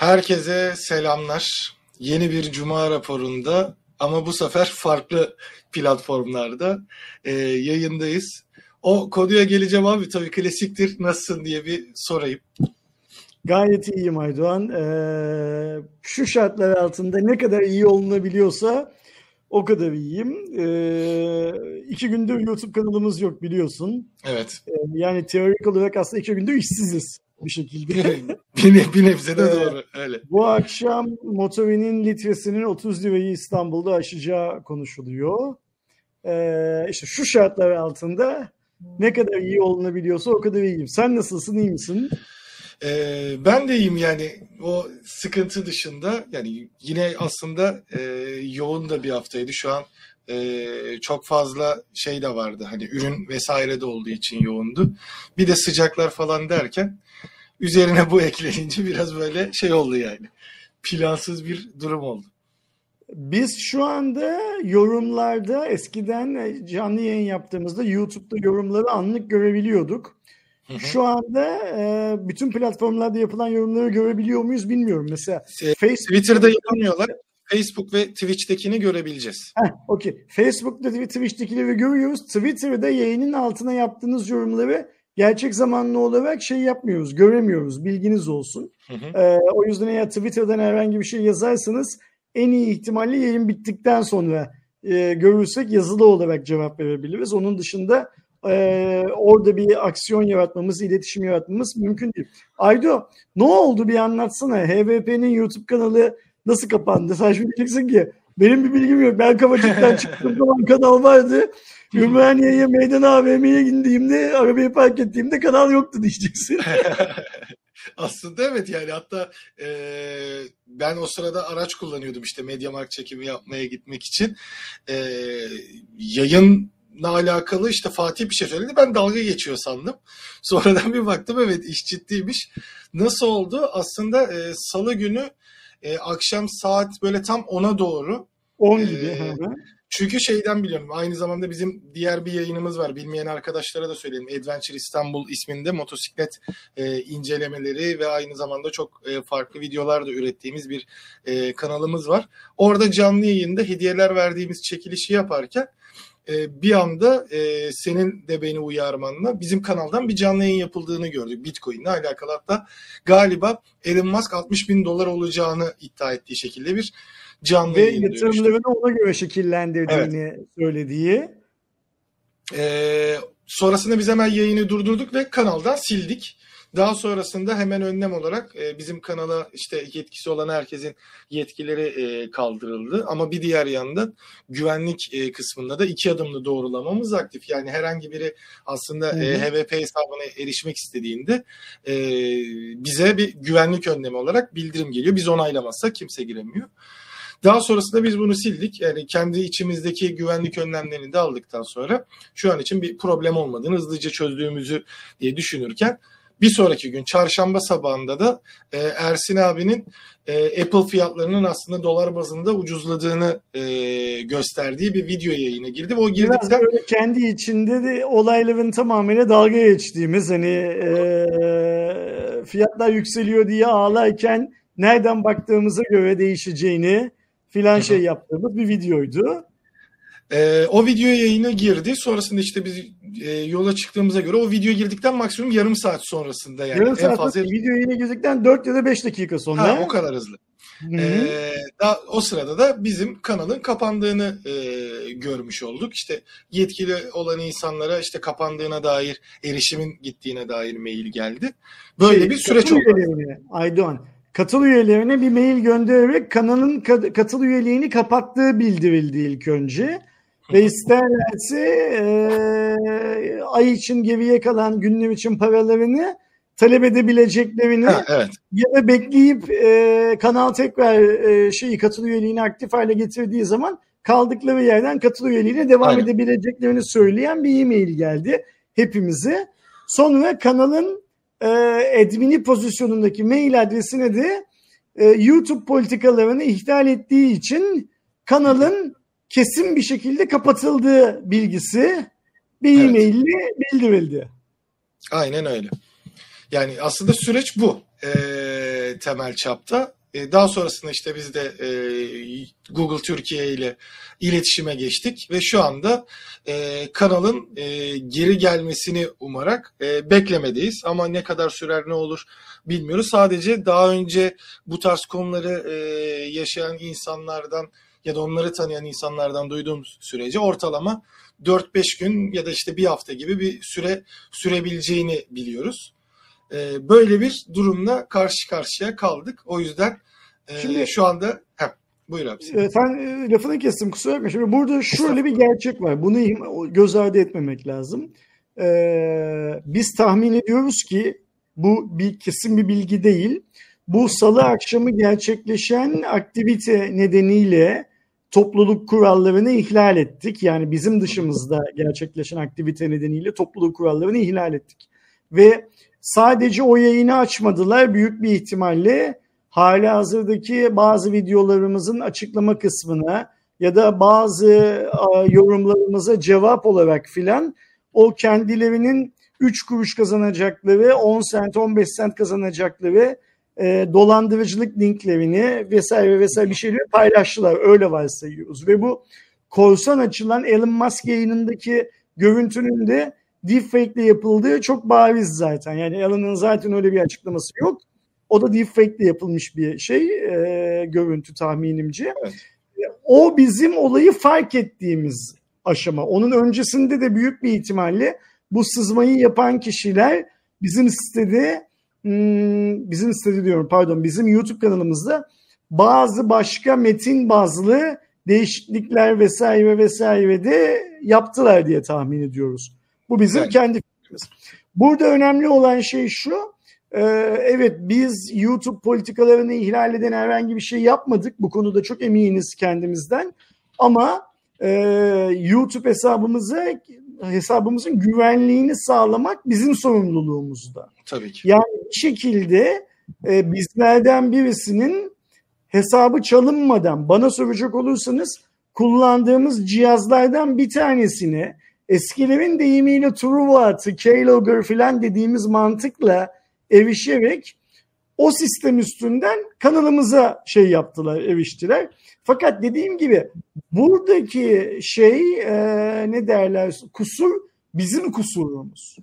Herkese selamlar. Yeni bir Cuma raporunda ama bu sefer farklı platformlarda e, yayındayız. O konuya geleceğim abi tabii klasiktir. Nasılsın diye bir sorayım. Gayet iyiyim Aydoğan. Ee, şu şartlar altında ne kadar iyi olunabiliyorsa o kadar iyiyim. Ee, iki gündür YouTube kanalımız yok biliyorsun. Evet. Ee, yani teorik olarak aslında iki gündür işsiziz bir şekilde. bir, bir nebze de doğru. Öyle. Bu akşam motorinin litresinin 30 lirayı İstanbul'da aşacağı konuşuluyor. Ee, işte şu şartlar altında ne kadar iyi olunabiliyorsa o kadar iyiyim. Sen nasılsın, iyi misin? Ee, ben de iyiyim yani o sıkıntı dışında yani yine aslında e, yoğun da bir haftaydı şu an e, çok fazla şey de vardı hani ürün vesaire de olduğu için yoğundu bir de sıcaklar falan derken üzerine bu eklenince biraz böyle şey oldu yani plansız bir durum oldu. Biz şu anda yorumlarda eskiden canlı yayın yaptığımızda YouTube'da yorumları anlık görebiliyorduk. Şu anda e, bütün platformlarda yapılan yorumları görebiliyor muyuz bilmiyorum. Mesela e, Facebook... Twitter'da yapamıyorlar. Facebook ve Twitch'tekini görebileceğiz. Heh, okey. Facebook'ta ve Twitch'tekileri görüyoruz. Twitter'da yayının altına yaptığınız yorumları gerçek zamanlı olarak şey yapmıyoruz, göremiyoruz. Bilginiz olsun. Hı hı. Ee, o yüzden eğer Twitter'dan herhangi bir şey yazarsanız en iyi ihtimalle yayın bittikten sonra e, görürsek yazılı olarak cevap verebiliriz. Onun dışında e, orada bir aksiyon yaratmamız, iletişim yaratmamız mümkün değil. Aydo ne oldu bir anlatsana. HVP'nin YouTube kanalı nasıl kapandı? Sen şimdi diyeceksin ki benim bir bilgim yok. Ben Kavacık'tan çıktığım zaman kanal vardı. Ümraniye'ye meydan AVM'ye indiğimde arabayı park ettiğimde kanal yoktu diyeceksin. Aslında evet yani hatta e, ben o sırada araç kullanıyordum işte Mediamarkt çekimi yapmaya gitmek için. E, yayın alakalı işte Fatih bir şey söyledi. Ben dalga geçiyor sandım. Sonradan bir baktım evet iş ciddiymiş. Nasıl oldu? Aslında e, salı günü e, akşam saat böyle tam 10'a doğru 10 gibi. E, çünkü şeyden biliyorum. Aynı zamanda bizim diğer bir yayınımız var. Bilmeyen arkadaşlara da söyleyelim. Adventure İstanbul isminde motosiklet e, incelemeleri ve aynı zamanda çok e, farklı videolar da ürettiğimiz bir e, kanalımız var. Orada canlı yayında hediyeler verdiğimiz çekilişi yaparken e, bir anda e, senin de beni uyarmanla bizim kanaldan bir canlı yayın yapıldığını gördük. Bitcoin ile alakalı hatta galiba Elon Musk 60 bin dolar olacağını iddia ettiği şekilde bir canlı Ve yayın yatırımlarını ona göre şekillendirdiğini evet. söylediği. Ee, sonrasında biz hemen yayını durdurduk ve kanaldan sildik. Daha sonrasında hemen önlem olarak e, bizim kanala işte yetkisi olan herkesin yetkileri e, kaldırıldı. Ama bir diğer yandan güvenlik e, kısmında da iki adımlı doğrulamamız aktif. Yani herhangi biri aslında e, HVP hesabına erişmek istediğinde e, bize bir güvenlik önlemi olarak bildirim geliyor. Biz onaylamazsak kimse giremiyor. Daha sonrasında biz bunu sildik. Yani kendi içimizdeki güvenlik önlemlerini de aldıktan sonra şu an için bir problem olmadığını hızlıca çözdüğümüzü diye düşünürken bir sonraki gün çarşamba sabahında da e, Ersin abinin e, Apple fiyatlarının aslında dolar bazında ucuzladığını e, gösterdiği bir video yayına girdi. O girdikten Biraz kendi içinde de olayların tamamıyla dalga geçtiğimiz hani e, fiyatlar yükseliyor diye ağlarken nereden baktığımıza göre değişeceğini filan şey yaptığımız bir videoydu. Ee, o video yayına girdi. Sonrasında işte biz e, yola çıktığımıza göre o video girdikten maksimum yarım saat sonrasında yani. Yarım saat en fazla... video yayına girdikten 4 ya da 5 dakika sonra. Ha, o kadar hızlı. Ee, daha, o sırada da bizim kanalın kapandığını e, görmüş olduk. İşte yetkili olan insanlara işte kapandığına dair, erişimin gittiğine dair mail geldi. Böyle şey, bir süreç oldu. Aydoğan, katıl üyelerine bir mail göndererek kanalın katıl üyeliğini kapattığı bildirildi ilk önce. Ve isterlerse e, ay için geriye kalan günler için paralarını talep edebileceklerini ha, evet. ya da bekleyip e, kanal tekrar e, şeyi katıl üyeliğini aktif hale getirdiği zaman kaldıkları yerden katıl üyeliğine devam Aynen. edebileceklerini söyleyen bir e-mail geldi hepimize. Sonra kanalın e, admini pozisyonundaki mail adresine de e, YouTube politikalarını ihlal ettiği için kanalın kesin bir şekilde kapatıldığı bilgisi bir evet. e-maille bildirildi. Aynen öyle. Yani aslında süreç bu. Ee, temel çapta. E, daha sonrasında işte biz de e, Google Türkiye ile iletişime geçtik ve şu anda e, kanalın e, geri gelmesini umarak e, beklemedeyiz. Ama ne kadar sürer ne olur bilmiyoruz. Sadece daha önce bu tarz konuları e, yaşayan insanlardan ya da onları tanıyan insanlardan duyduğum sürece ortalama 4-5 gün ya da işte bir hafta gibi bir süre sürebileceğini biliyoruz. E, böyle bir durumla karşı karşıya kaldık. O yüzden e, Şimdi- şu anda heh, buyur abi. sen. E, Sen e, lafını kestim kusura bakma. Şimdi burada şöyle bir gerçek var. Bunu göz ardı etmemek lazım. Ee, biz tahmin ediyoruz ki bu bir kesin bir bilgi değil. Bu salı akşamı gerçekleşen aktivite nedeniyle topluluk kurallarını ihlal ettik. Yani bizim dışımızda gerçekleşen aktivite nedeniyle topluluk kurallarını ihlal ettik. Ve sadece o yayını açmadılar. Büyük bir ihtimalle hala hazırdaki bazı videolarımızın açıklama kısmına ya da bazı yorumlarımıza cevap olarak filan o kendilerinin 3 kuruş kazanacakları, 10 sent, 15 sent kazanacakları e, dolandırıcılık linklerini vesaire vesaire bir şeyleri paylaştılar. Öyle varsayıyoruz. Ve bu korsan açılan Elon Musk yayınındaki görüntünün de deepfake ile yapıldığı çok bariz zaten. Yani Elon'un zaten öyle bir açıklaması yok. O da deepfake ile yapılmış bir şey, e, görüntü tahminimce. Evet. O bizim olayı fark ettiğimiz aşama. Onun öncesinde de büyük bir ihtimalle bu sızmayı yapan kişiler bizim sitede bizim sitede diyorum pardon bizim YouTube kanalımızda bazı başka metin bazlı değişiklikler vesaire vesaire de yaptılar diye tahmin ediyoruz. Bu bizim Evet. kendi fikrimiz. Burada önemli olan şey şu. e, Evet biz YouTube politikalarını ihlal eden herhangi bir şey yapmadık. Bu konuda çok eminiz kendimizden. Ama e, YouTube hesabımıza hesabımızın güvenliğini sağlamak bizim sorumluluğumuzda. Tabii ki. Yani bir şekilde e, bizlerden birisinin hesabı çalınmadan bana soracak olursanız kullandığımız cihazlardan bir tanesini eskilerin deyimiyle Truewater, Keylogger filan dediğimiz mantıkla erişerek o sistem üstünden kanalımıza şey yaptılar, eriştiler. Fakat dediğim gibi buradaki şey e, ne derler kusur bizim kusurumuz.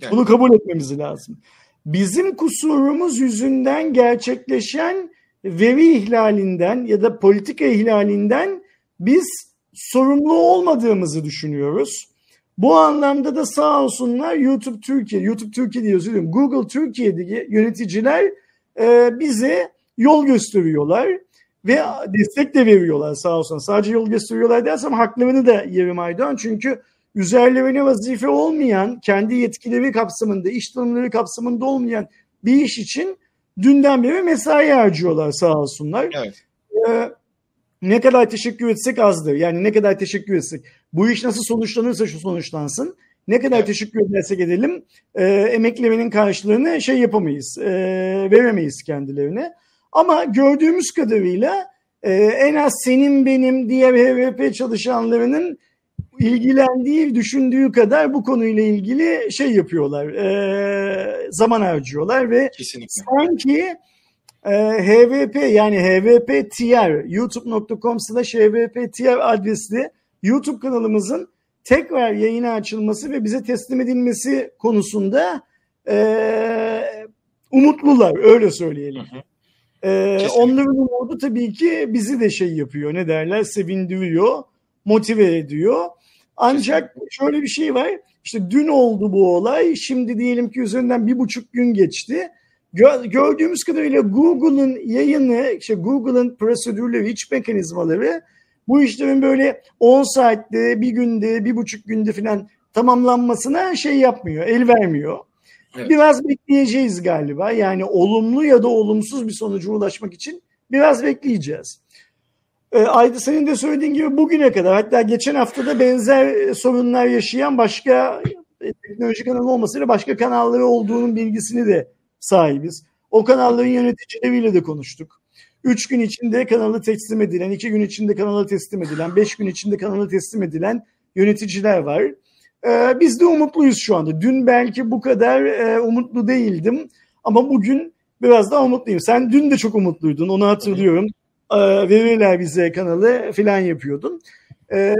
Yani. Bunu kabul etmemiz lazım. Bizim kusurumuz yüzünden gerçekleşen veri ihlalinden ya da politika ihlalinden biz sorumlu olmadığımızı düşünüyoruz. Bu anlamda da sağ olsunlar YouTube Türkiye, YouTube Türkiye diye özür Google Türkiye'deki yöneticiler e, bize yol gösteriyorlar ve destek de veriyorlar sağ olsun. Sadece yol gösteriyorlar dersem haklarını da yerim Aydoğan. Çünkü üzerlerine vazife olmayan, kendi yetkileri kapsamında, iş tanımları kapsamında olmayan bir iş için dünden beri mesai harcıyorlar sağ olsunlar. Evet. Ee, ne kadar teşekkür etsek azdır. Yani ne kadar teşekkür etsek. Bu iş nasıl sonuçlanırsa şu sonuçlansın. Ne kadar Evet. teşekkür edersek edelim e, emeklemenin karşılığını şey yapamayız. e, veremeyiz kendilerine. Ama gördüğümüz kadarıyla e, en az senin benim diğer HVP çalışanlarının ilgilendiği, düşündüğü kadar bu konuyla ilgili şey yapıyorlar. e, zaman harcıyorlar ve Kesinlikle. sanki e, HVP yani HVP TR youtube.com slash HVP TR adresli YouTube kanalımızın tekrar yayına açılması ve bize teslim edilmesi konusunda e, umutlular öyle söyleyelim. Hı hı. E, Kesinlikle. onların umudu tabii ki bizi de şey yapıyor ne derler sevindiriyor motive ediyor. Ancak şöyle bir şey var işte dün oldu bu olay şimdi diyelim ki üzerinden bir buçuk gün geçti. Gö- gördüğümüz kadarıyla Google'ın yayını, işte Google'ın prosedürleri, iç mekanizmaları bu işlerin böyle 10 saatte, bir günde, bir buçuk günde falan tamamlanmasına şey yapmıyor, el vermiyor. Biraz bekleyeceğiz galiba. Yani olumlu ya da olumsuz bir sonuca ulaşmak için biraz bekleyeceğiz. Ee, Aydı senin de söylediğin gibi bugüne kadar hatta geçen haftada benzer e, sorunlar yaşayan başka e, teknoloji kanalı olmasıyla başka kanalları olduğunun bilgisini de sahibiz. O kanalların yöneticileriyle de konuştuk. Üç gün içinde kanalı teslim edilen, iki gün içinde kanalı teslim edilen, beş gün içinde kanalı teslim edilen yöneticiler var. Ee, biz de umutluyuz şu anda. Dün belki bu kadar e, umutlu değildim ama bugün biraz daha umutluyum. Sen dün de çok umutluydun onu hatırlıyorum. Ee, verirler bize kanalı filan yapıyordun. Ee,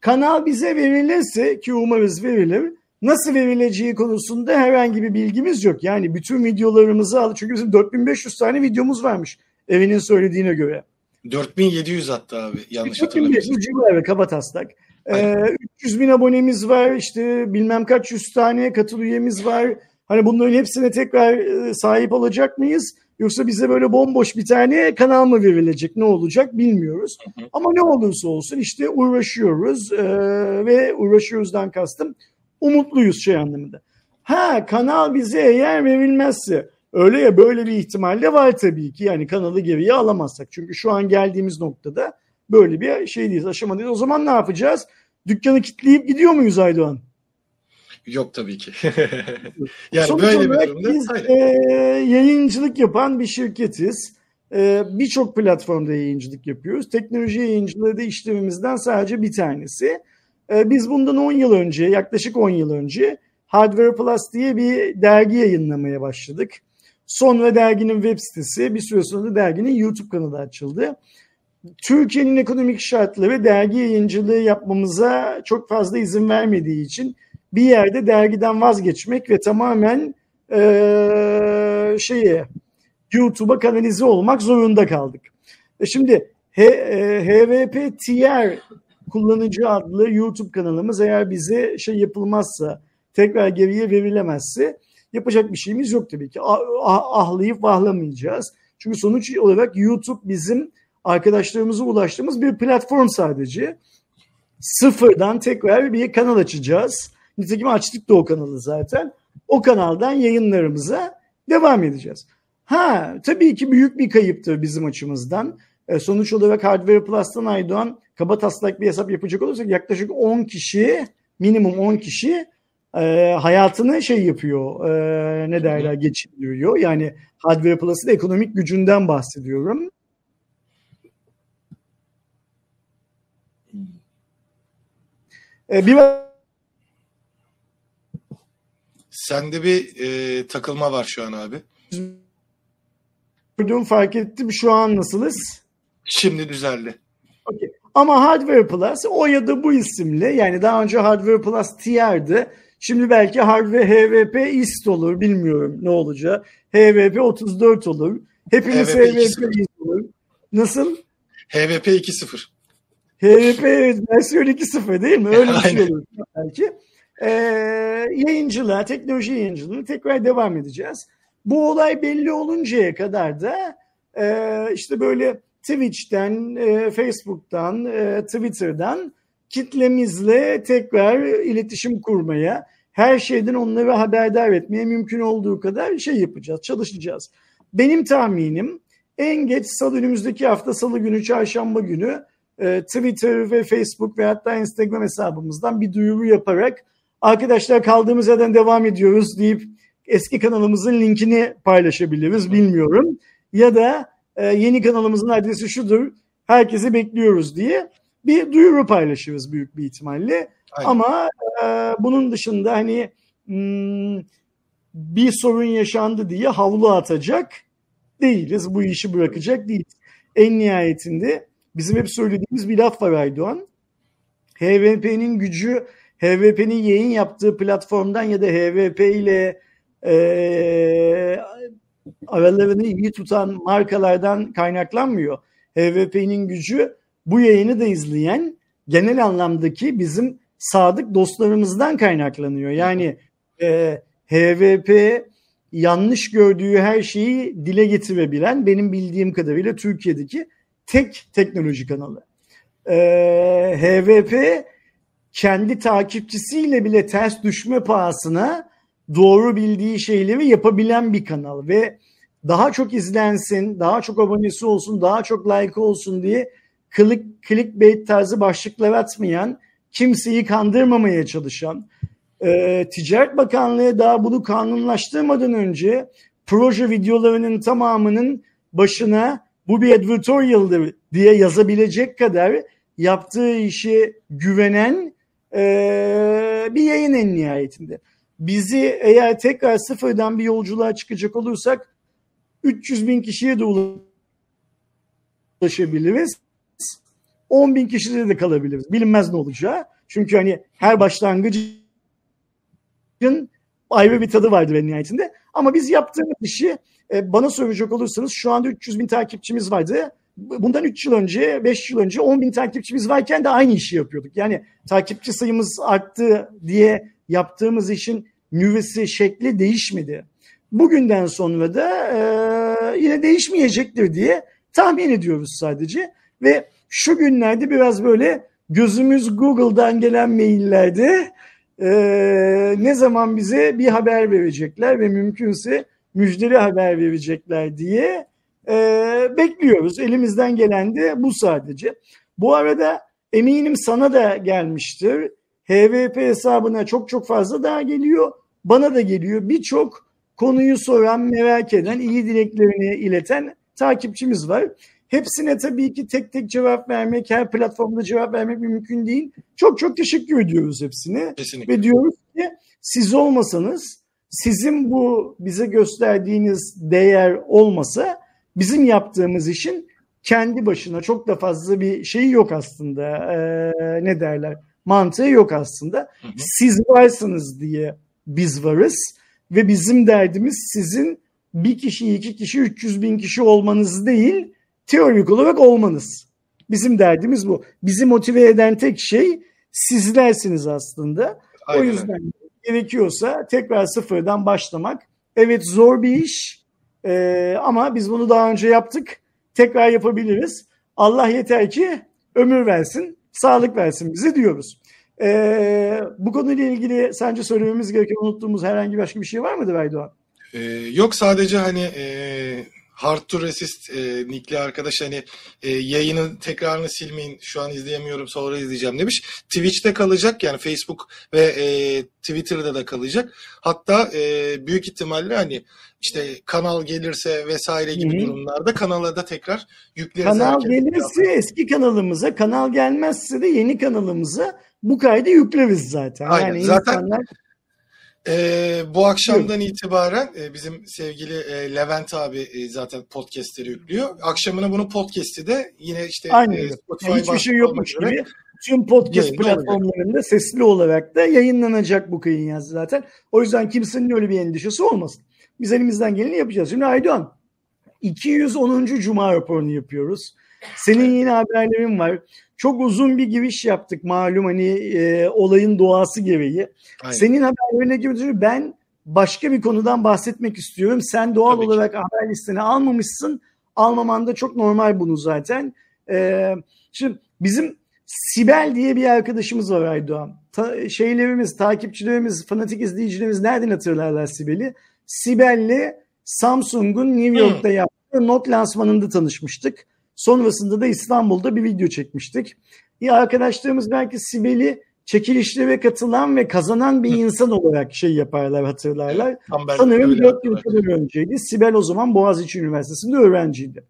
kanal bize verilirse ki umarız verilir. Nasıl verileceği konusunda herhangi bir bilgimiz yok. Yani bütün videolarımızı al. Çünkü bizim 4500 tane videomuz varmış. Evinin söylediğine göre. 4700 hatta abi yanlış 4500 hatırlamıyorsam. civarı kaba taslak. Ee, Aynen. 300 bin abonemiz var. işte bilmem kaç yüz tane katıl üyemiz var. Hani bunların hepsine tekrar sahip olacak mıyız? Yoksa bize böyle bomboş bir tane kanal mı verilecek? Ne olacak bilmiyoruz. Hı hı. Ama ne olursa olsun işte uğraşıyoruz e, ve uğraşıyoruzdan kastım umutluyuz şey anlamında. Ha kanal bize eğer verilmezse öyle ya böyle bir ihtimal de var tabii ki. Yani kanalı geriye alamazsak. Çünkü şu an geldiğimiz noktada böyle bir şeydeyiz, aşamadayız. O zaman ne yapacağız? Dükkanı kilitleyip gidiyor muyuz Aydoğan? Yok tabii ki. yani Sonuç böyle bir durumda biz e, yayıncılık yapan bir şirketiz. E, Birçok platformda yayıncılık yapıyoruz. Teknoloji yayıncılığı da işlemimizden sadece bir tanesi. E, biz bundan 10 yıl önce, yaklaşık 10 yıl önce Hardware Plus diye bir dergi yayınlamaya başladık. Sonra derginin web sitesi, bir süre sonra da derginin YouTube kanalı açıldı. Türkiye'nin ekonomik şartları dergi yayıncılığı yapmamıza çok fazla izin vermediği için bir yerde dergiden vazgeçmek ve tamamen eee şeye YouTube'a kanalize olmak zorunda kaldık. E şimdi H, e, HVP kullanıcı adlı YouTube kanalımız eğer bize şey yapılmazsa tekrar geriye verilemezse yapacak bir şeyimiz yok tabii ki. Ah, ah- ahlayıp vahlamayacağız. Çünkü sonuç olarak YouTube bizim arkadaşlarımıza ulaştığımız bir platform sadece. Sıfırdan tekrar bir kanal açacağız. Nitekim açtık da o kanalı zaten. O kanaldan yayınlarımıza devam edeceğiz. Ha tabii ki büyük bir kayıptır bizim açımızdan. E, sonuç olarak Hardware Plus'tan Aydoğan kaba taslak bir hesap yapacak olursak yaklaşık 10 kişi minimum 10 kişi e, hayatını şey yapıyor e, ne derler geçiriyor. Yani Hardware Plus'ın ekonomik gücünden bahsediyorum. E, bir Sende bir e, takılma var şu an abi. gördüm fark ettim şu an nasılız? Şimdi düzeldi. Okey. Ama Hardware Plus o ya da bu isimle yani daha önce Hardware Plus TR'dı. Şimdi belki Hardware HVP East olur bilmiyorum ne olacak. HVP 34 olur. Hepimiz HVP HVP, 2.0. East olur. Nasıl? HVP 2.0. HVP versiyon 2.0 değil mi? Öyle bir şey olur belki. Ee, yayıncılığa, teknoloji yayıncılığına tekrar devam edeceğiz. Bu olay belli oluncaya kadar da e, işte böyle Twitch'ten, e, Facebook'tan, e, Twitter'dan kitlemizle tekrar iletişim kurmaya, her şeyden onları haberdar etmeye mümkün olduğu kadar şey yapacağız, çalışacağız. Benim tahminim en geç salı önümüzdeki hafta salı günü, çarşamba günü e, Twitter ve Facebook ve hatta Instagram hesabımızdan bir duyuru yaparak arkadaşlar kaldığımız yerden devam ediyoruz deyip eski kanalımızın linkini paylaşabiliriz bilmiyorum. Ya da e, yeni kanalımızın adresi şudur herkesi bekliyoruz diye bir duyuru paylaşırız büyük bir ihtimalle. Aynen. Ama e, bunun dışında hani hmm, bir sorun yaşandı diye havlu atacak değiliz. Bu işi bırakacak değiliz. En nihayetinde bizim hep söylediğimiz bir laf var Aydoğan. HVP'nin gücü HVP'nin yayın yaptığı platformdan ya da HVP ile e, aralarını iyi tutan markalardan kaynaklanmıyor. HVP'nin gücü bu yayını da izleyen genel anlamdaki bizim sadık dostlarımızdan kaynaklanıyor. Yani e, HVP yanlış gördüğü her şeyi dile getirebilen benim bildiğim kadarıyla Türkiye'deki tek teknoloji kanalı. E, HVP kendi takipçisiyle bile ters düşme pahasına doğru bildiği şeyleri yapabilen bir kanal ve daha çok izlensin, daha çok abonesi olsun, daha çok like olsun diye click, clickbait tarzı başlıklar atmayan, kimseyi kandırmamaya çalışan, e, Ticaret Bakanlığı daha bunu kanunlaştırmadan önce proje videolarının tamamının başına bu bir advertorial'dır diye yazabilecek kadar yaptığı işe güvenen e, bir yayın en nihayetinde. Bizi eğer tekrar sıfırdan bir yolculuğa çıkacak olursak 300 bin kişiye de ulaşabiliriz. 10 bin kişide de kalabiliriz. Bilinmez ne olacağı. Çünkü hani her başlangıcın ayrı bir tadı vardır en nihayetinde. Ama biz yaptığımız işi e, bana soracak olursanız şu anda 300 bin takipçimiz vardı. Bundan 3 yıl önce, 5 yıl önce 10 bin takipçimiz varken de aynı işi yapıyorduk. Yani takipçi sayımız arttı diye yaptığımız işin nüvesi, şekli değişmedi. Bugünden sonra da e, yine değişmeyecektir diye tahmin ediyoruz sadece. Ve şu günlerde biraz böyle gözümüz Google'dan gelen maillerde e, ne zaman bize bir haber verecekler ve mümkünse müjdeli haber verecekler diye e, bekliyoruz. Elimizden gelen de bu sadece. Bu arada eminim sana da gelmiştir. HVP hesabına çok çok fazla daha geliyor. Bana da geliyor. Birçok konuyu soran, merak eden, iyi dileklerini ileten takipçimiz var. Hepsine tabii ki tek tek cevap vermek, her platformda cevap vermek mümkün değil. Çok çok teşekkür ediyoruz hepsine. Kesinlikle. Ve diyoruz ki siz olmasanız, sizin bu bize gösterdiğiniz değer olmasa bizim yaptığımız işin kendi başına çok da fazla bir şeyi yok aslında. Ee, ne derler? Mantığı yok aslında. Hı hı. Siz varsınız diye biz varız ve bizim derdimiz sizin bir kişi, iki kişi, 300 bin kişi olmanız değil, teorik olarak olmanız. Bizim derdimiz bu. Bizi motive eden tek şey sizlersiniz aslında. Aynen O yüzden gerekiyorsa tekrar sıfırdan başlamak. Evet zor bir iş Ee, ama biz bunu daha önce yaptık. Tekrar yapabiliriz. Allah yeter ki ömür versin, sağlık versin bize diyoruz. Ee, bu konuyla ilgili sence söylememiz gereken unuttuğumuz herhangi başka bir şey var mıdır Aydoğan? Ee, yok sadece hani e, Hard to Resist e, nickli arkadaş hani e, yayının tekrarını silmeyin şu an izleyemiyorum sonra izleyeceğim demiş. Twitch'te kalacak yani Facebook ve e, Twitter'da da kalacak. Hatta e, büyük ihtimalle hani işte kanal gelirse vesaire gibi Hı hı. durumlarda kanala da tekrar yükleriz. Kanal gelirse eski kanalımıza, kanal gelmezse de yeni kanalımıza bu kaydı yükleriz zaten. Aynen, Yani zaten- insanlar Ee, bu akşamdan itibaren e, bizim sevgili e, Levent abi e, zaten podcastleri yüklüyor. Akşamına bunu podcast'i de yine işte Aynı e. Spotify Yani hiçbir şey yokmuş gibi tüm podcast olacak. platformlarında sesli olarak da yayınlanacak bu kayın yazı zaten. O yüzden kimsenin öyle bir endişesi olmasın. Biz elimizden geleni yapacağız. Şimdi Aydoğan 210. Cuma raporunu yapıyoruz. Senin yine haberlerin var. Çok uzun bir giriş yaptık malum hani e, olayın doğası gereği. Aynen. Senin haberlerine gibi ben başka bir konudan bahsetmek istiyorum. Sen doğal Tabii ki. olarak haber listene almamışsın. Almaman da çok normal bunu zaten. Ee, şimdi bizim Sibel diye bir arkadaşımız var Aydoğan. Ta- şeylerimiz, takipçilerimiz, fanatik izleyicilerimiz nereden hatırlarlar Sibel'i? Sibel'le Samsung'un New York'ta yaptığı not lansmanında tanışmıştık. Sonrasında da İstanbul'da bir video çekmiştik. Ya arkadaşlarımız belki Sibel'i çekilişlere katılan ve kazanan bir insan olarak şey yaparlar, hatırlarlar. Ben Sanırım öyle 4 yıl kadar önceydi. Sibel o zaman Boğaziçi Üniversitesi'nde öğrenciydi.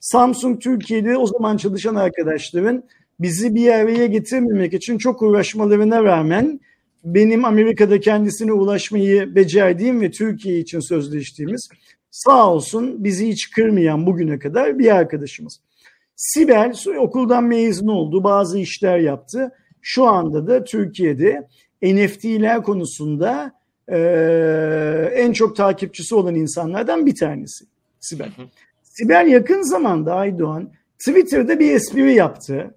Samsung Türkiye'de o zaman çalışan arkadaşların bizi bir araya getirmemek için çok uğraşmalarına rağmen benim Amerika'da kendisine ulaşmayı becerdiğim ve Türkiye için sözleştiğimiz sağ olsun bizi hiç kırmayan bugüne kadar bir arkadaşımız. Sibel okuldan mezun oldu, bazı işler yaptı. Şu anda da Türkiye'de NFT'ler konusunda e, en çok takipçisi olan insanlardan bir tanesi Sibel. Hı hı. Sibel yakın zamanda Aydoğan Twitter'da bir espri yaptı.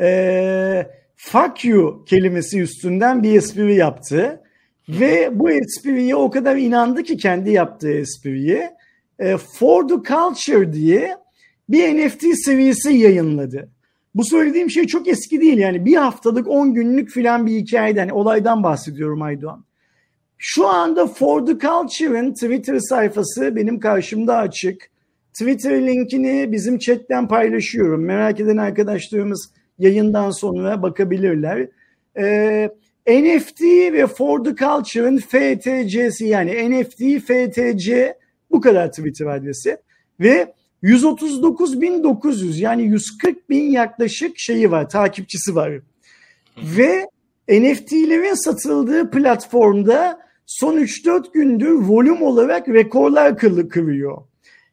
E, fuck you kelimesi üstünden bir espri yaptı. Ve bu espriye o kadar inandı ki kendi yaptığı espriye e, For the Culture diye bir NFT seviyesi yayınladı. Bu söylediğim şey çok eski değil yani bir haftalık 10 günlük filan bir hikayeden olaydan bahsediyorum Aydoğan. Şu anda For the Culture'ın Twitter sayfası benim karşımda açık. Twitter linkini bizim chatten paylaşıyorum. Merak eden arkadaşlarımız yayından sonra bakabilirler. Ee, NFT ve For the Culture'ın FTC'si yani NFT, FTC bu kadar Twitter adresi. Ve 139.900 yani 140 bin yaklaşık şeyi var, takipçisi var. Ve NFT'lerin satıldığı platformda son 3-4 gündür volüm olarak rekorlar kırıyor.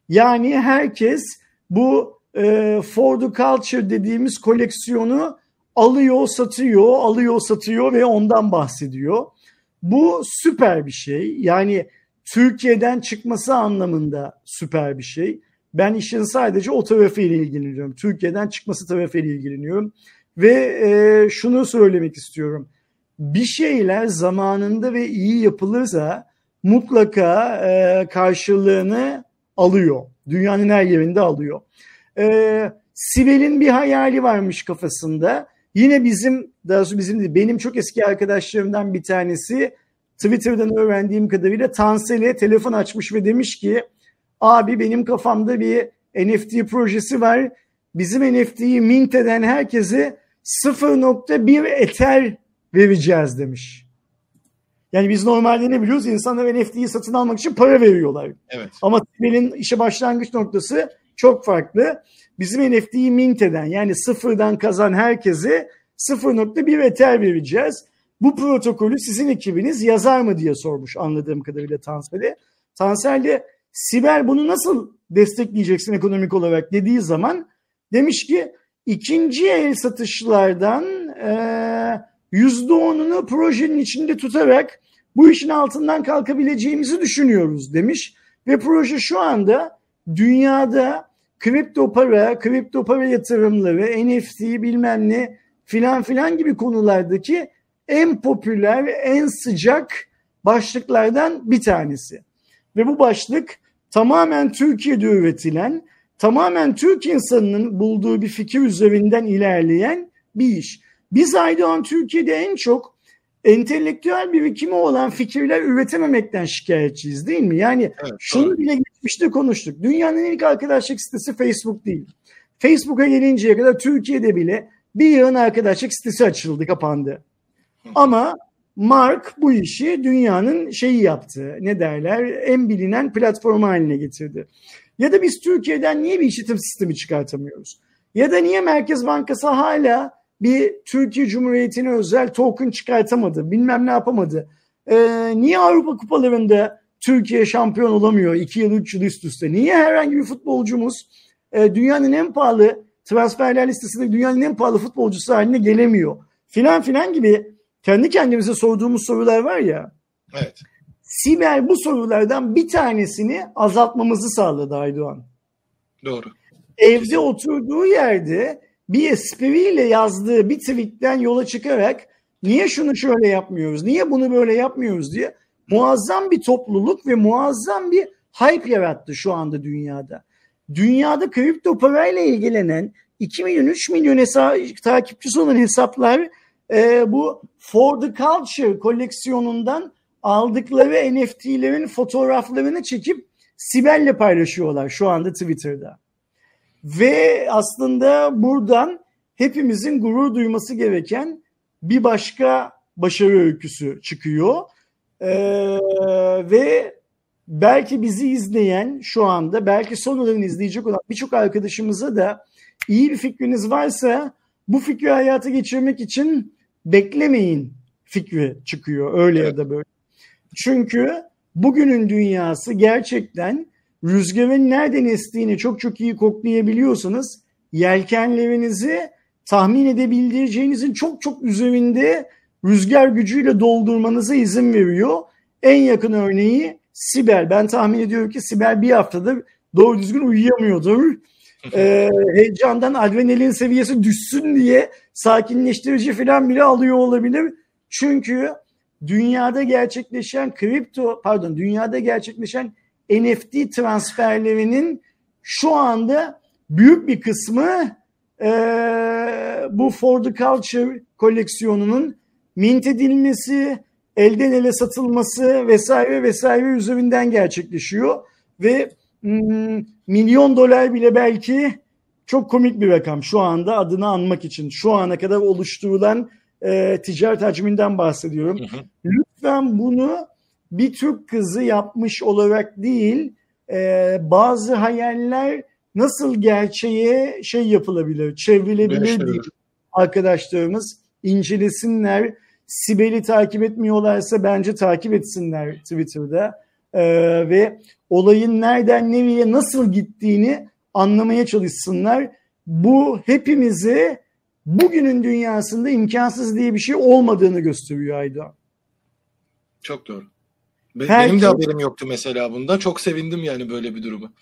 Yani herkes bu e, For the Culture dediğimiz koleksiyonu alıyor, satıyor, alıyor, satıyor ve ondan bahsediyor. Bu süper bir şey. Yani Türkiye'den çıkması anlamında süper bir şey. Ben işin sadece o tarafıyla ilgileniyorum. Türkiye'den çıkması tarafıyla ilgileniyorum. Ve e, şunu söylemek istiyorum. Bir şeyler zamanında ve iyi yapılırsa mutlaka e, karşılığını alıyor. Dünyanın her yerinde alıyor. E, Sibel'in bir hayali varmış kafasında. Yine bizim, daha sonra bizim değil, benim çok eski arkadaşlarımdan bir tanesi Twitter'dan öğrendiğim kadarıyla Tansel'e telefon açmış ve demiş ki abi benim kafamda bir NFT projesi var. Bizim NFT'yi mint eden herkese 0.1 Ether vereceğiz demiş. Yani biz normalde ne biliyoruz? İnsanlar NFT'yi satın almak için para veriyorlar. Evet. Ama Sibel'in işe başlangıç noktası çok farklı. Bizim NFT'yi mint eden yani sıfırdan kazan herkese 0.1 Ether vereceğiz. Bu protokolü sizin ekibiniz yazar mı diye sormuş anladığım kadarıyla Tansel'e. Tansel de Sibel bunu nasıl destekleyeceksin ekonomik olarak dediği zaman demiş ki ikinci el satışlardan yüzde onunu projenin içinde tutarak bu işin altından kalkabileceğimizi düşünüyoruz demiş. Ve proje şu anda dünyada kripto para, kripto para yatırımları, NFT bilmem ne filan filan gibi konulardaki en popüler, en sıcak başlıklardan bir tanesi. Ve bu başlık tamamen Türkiye'de üretilen, tamamen Türk insanının bulduğu bir fikir üzerinden ilerleyen bir iş. Biz Aydoğan Türkiye'de en çok entelektüel birikimi olan fikirler üretememekten şikayetçiyiz değil mi? Yani evet, şunu evet. bile geçmişte konuştuk. Dünyanın ilk arkadaşlık sitesi Facebook değil. Facebook'a gelinceye kadar Türkiye'de bile bir yığın arkadaşlık sitesi açıldı, kapandı. Ama Mark bu işi dünyanın şeyi yaptı. Ne derler? En bilinen platform haline getirdi. Ya da biz Türkiye'den niye bir işletim sistemi çıkartamıyoruz? Ya da niye Merkez Bankası hala bir Türkiye Cumhuriyeti'ne özel token çıkartamadı? Bilmem ne yapamadı. Ee, niye Avrupa kupalarında Türkiye şampiyon olamıyor 2 yıl 3 yıl üst üste? Niye herhangi bir futbolcumuz e, dünyanın en pahalı transferler listesinde dünyanın en pahalı futbolcusu haline gelemiyor? Filan filan gibi kendi kendimize sorduğumuz sorular var ya. Evet. Sibel bu sorulardan bir tanesini azaltmamızı sağladı Aydoğan. Doğru. Evde oturduğu yerde bir espriyle yazdığı bir tweetten yola çıkarak niye şunu şöyle yapmıyoruz, niye bunu böyle yapmıyoruz diye muazzam bir topluluk ve muazzam bir hype yarattı şu anda dünyada. Dünyada kripto parayla ilgilenen 2 milyon 3 milyon hesap, takipçisi olan hesaplar e, bu For the Culture koleksiyonundan aldıkları NFT'lerin fotoğraflarını çekip Sibel'le paylaşıyorlar şu anda Twitter'da. Ve aslında buradan hepimizin gurur duyması gereken bir başka başarı öyküsü çıkıyor. Ee, ve belki bizi izleyen şu anda, belki sonradan izleyecek olan birçok arkadaşımıza da iyi bir fikriniz varsa bu fikri hayata geçirmek için beklemeyin fikri çıkıyor öyle evet. ya da böyle. Çünkü bugünün dünyası gerçekten rüzgarın nereden estiğini çok çok iyi koklayabiliyorsanız yelkenlerinizi tahmin edebileceğinizin çok çok üzerinde rüzgar gücüyle doldurmanıza izin veriyor. En yakın örneği Sibel. Ben tahmin ediyorum ki Sibel bir haftadır doğru düzgün uyuyamıyordur e, heyecandan adrenalin seviyesi düşsün diye sakinleştirici falan bile alıyor olabilir. Çünkü dünyada gerçekleşen kripto pardon dünyada gerçekleşen NFT transferlerinin şu anda büyük bir kısmı e, bu For the Culture koleksiyonunun mint edilmesi, elden ele satılması vesaire vesaire üzerinden gerçekleşiyor ve hmm, milyon dolar bile belki çok komik bir rakam şu anda adını anmak için. Şu ana kadar oluşturulan e, ticaret hacminden bahsediyorum. Hı hı. Lütfen bunu bir Türk kızı yapmış olarak değil e, bazı hayaller nasıl gerçeğe şey yapılabilir, çevrilebilir diye arkadaşlarımız incelesinler. Sibel'i takip etmiyorlarsa bence takip etsinler Twitter'da. Ee, ve olayın nereden nereye nasıl gittiğini anlamaya çalışsınlar. Bu hepimize bugünün dünyasında imkansız diye bir şey olmadığını gösteriyor Aydoğan. Çok doğru. Benim de haberim yoktu mesela bunda. Çok sevindim yani böyle bir durumu.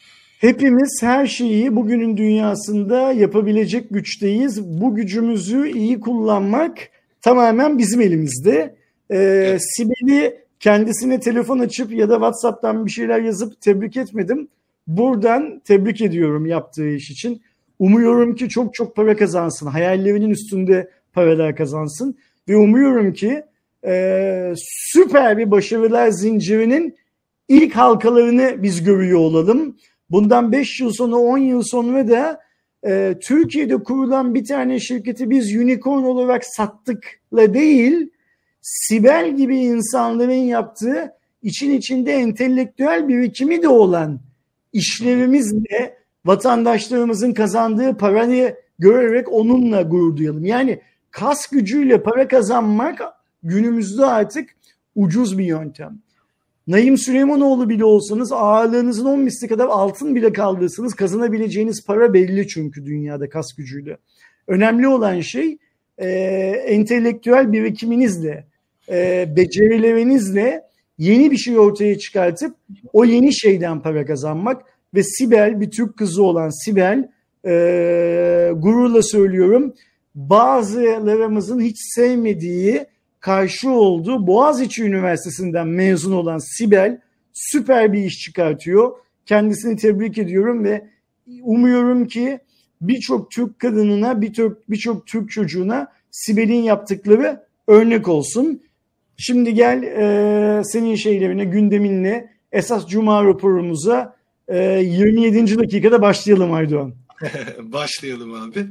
Hepimiz her şeyi bugünün dünyasında yapabilecek güçteyiz. Bu gücümüzü iyi kullanmak tamamen bizim elimizde. Ee, evet. Sibel'i kendisine telefon açıp ya da WhatsApp'tan bir şeyler yazıp tebrik etmedim. Buradan tebrik ediyorum yaptığı iş için. Umuyorum ki çok çok para kazansın. Hayallerinin üstünde paralar kazansın. Ve umuyorum ki e, süper bir başarılar zincirinin ilk halkalarını biz görüyor olalım. Bundan 5 yıl sonra 10 yıl sonra da e, Türkiye'de kurulan bir tane şirketi biz unicorn olarak sattıkla değil Sibel gibi insanların yaptığı için içinde entelektüel birikimi de olan işlerimizle vatandaşlarımızın kazandığı parayı görerek onunla gurur duyalım. Yani kas gücüyle para kazanmak günümüzde artık ucuz bir yöntem. Naim Süleymanoğlu bile olsanız ağırlığınızın 10 misli kadar altın bile kaldırsanız kazanabileceğiniz para belli çünkü dünyada kas gücüyle. Önemli olan şey e, entelektüel birikiminizle, e, becerilerinizle yeni bir şey ortaya çıkartıp o yeni şeyden para kazanmak ve Sibel bir Türk kızı olan Sibel e, gururla söylüyorum bazılarımızın hiç sevmediği karşı olduğu Boğaziçi Üniversitesi'nden mezun olan Sibel süper bir iş çıkartıyor. Kendisini tebrik ediyorum ve umuyorum ki birçok Türk kadınına, birçok birçok Türk çocuğuna Sibel'in yaptıkları örnek olsun. Şimdi gel e, senin şeylerine, gündeminle esas Cuma raporumuza e, 27. dakikada başlayalım Aydoğan. başlayalım abi.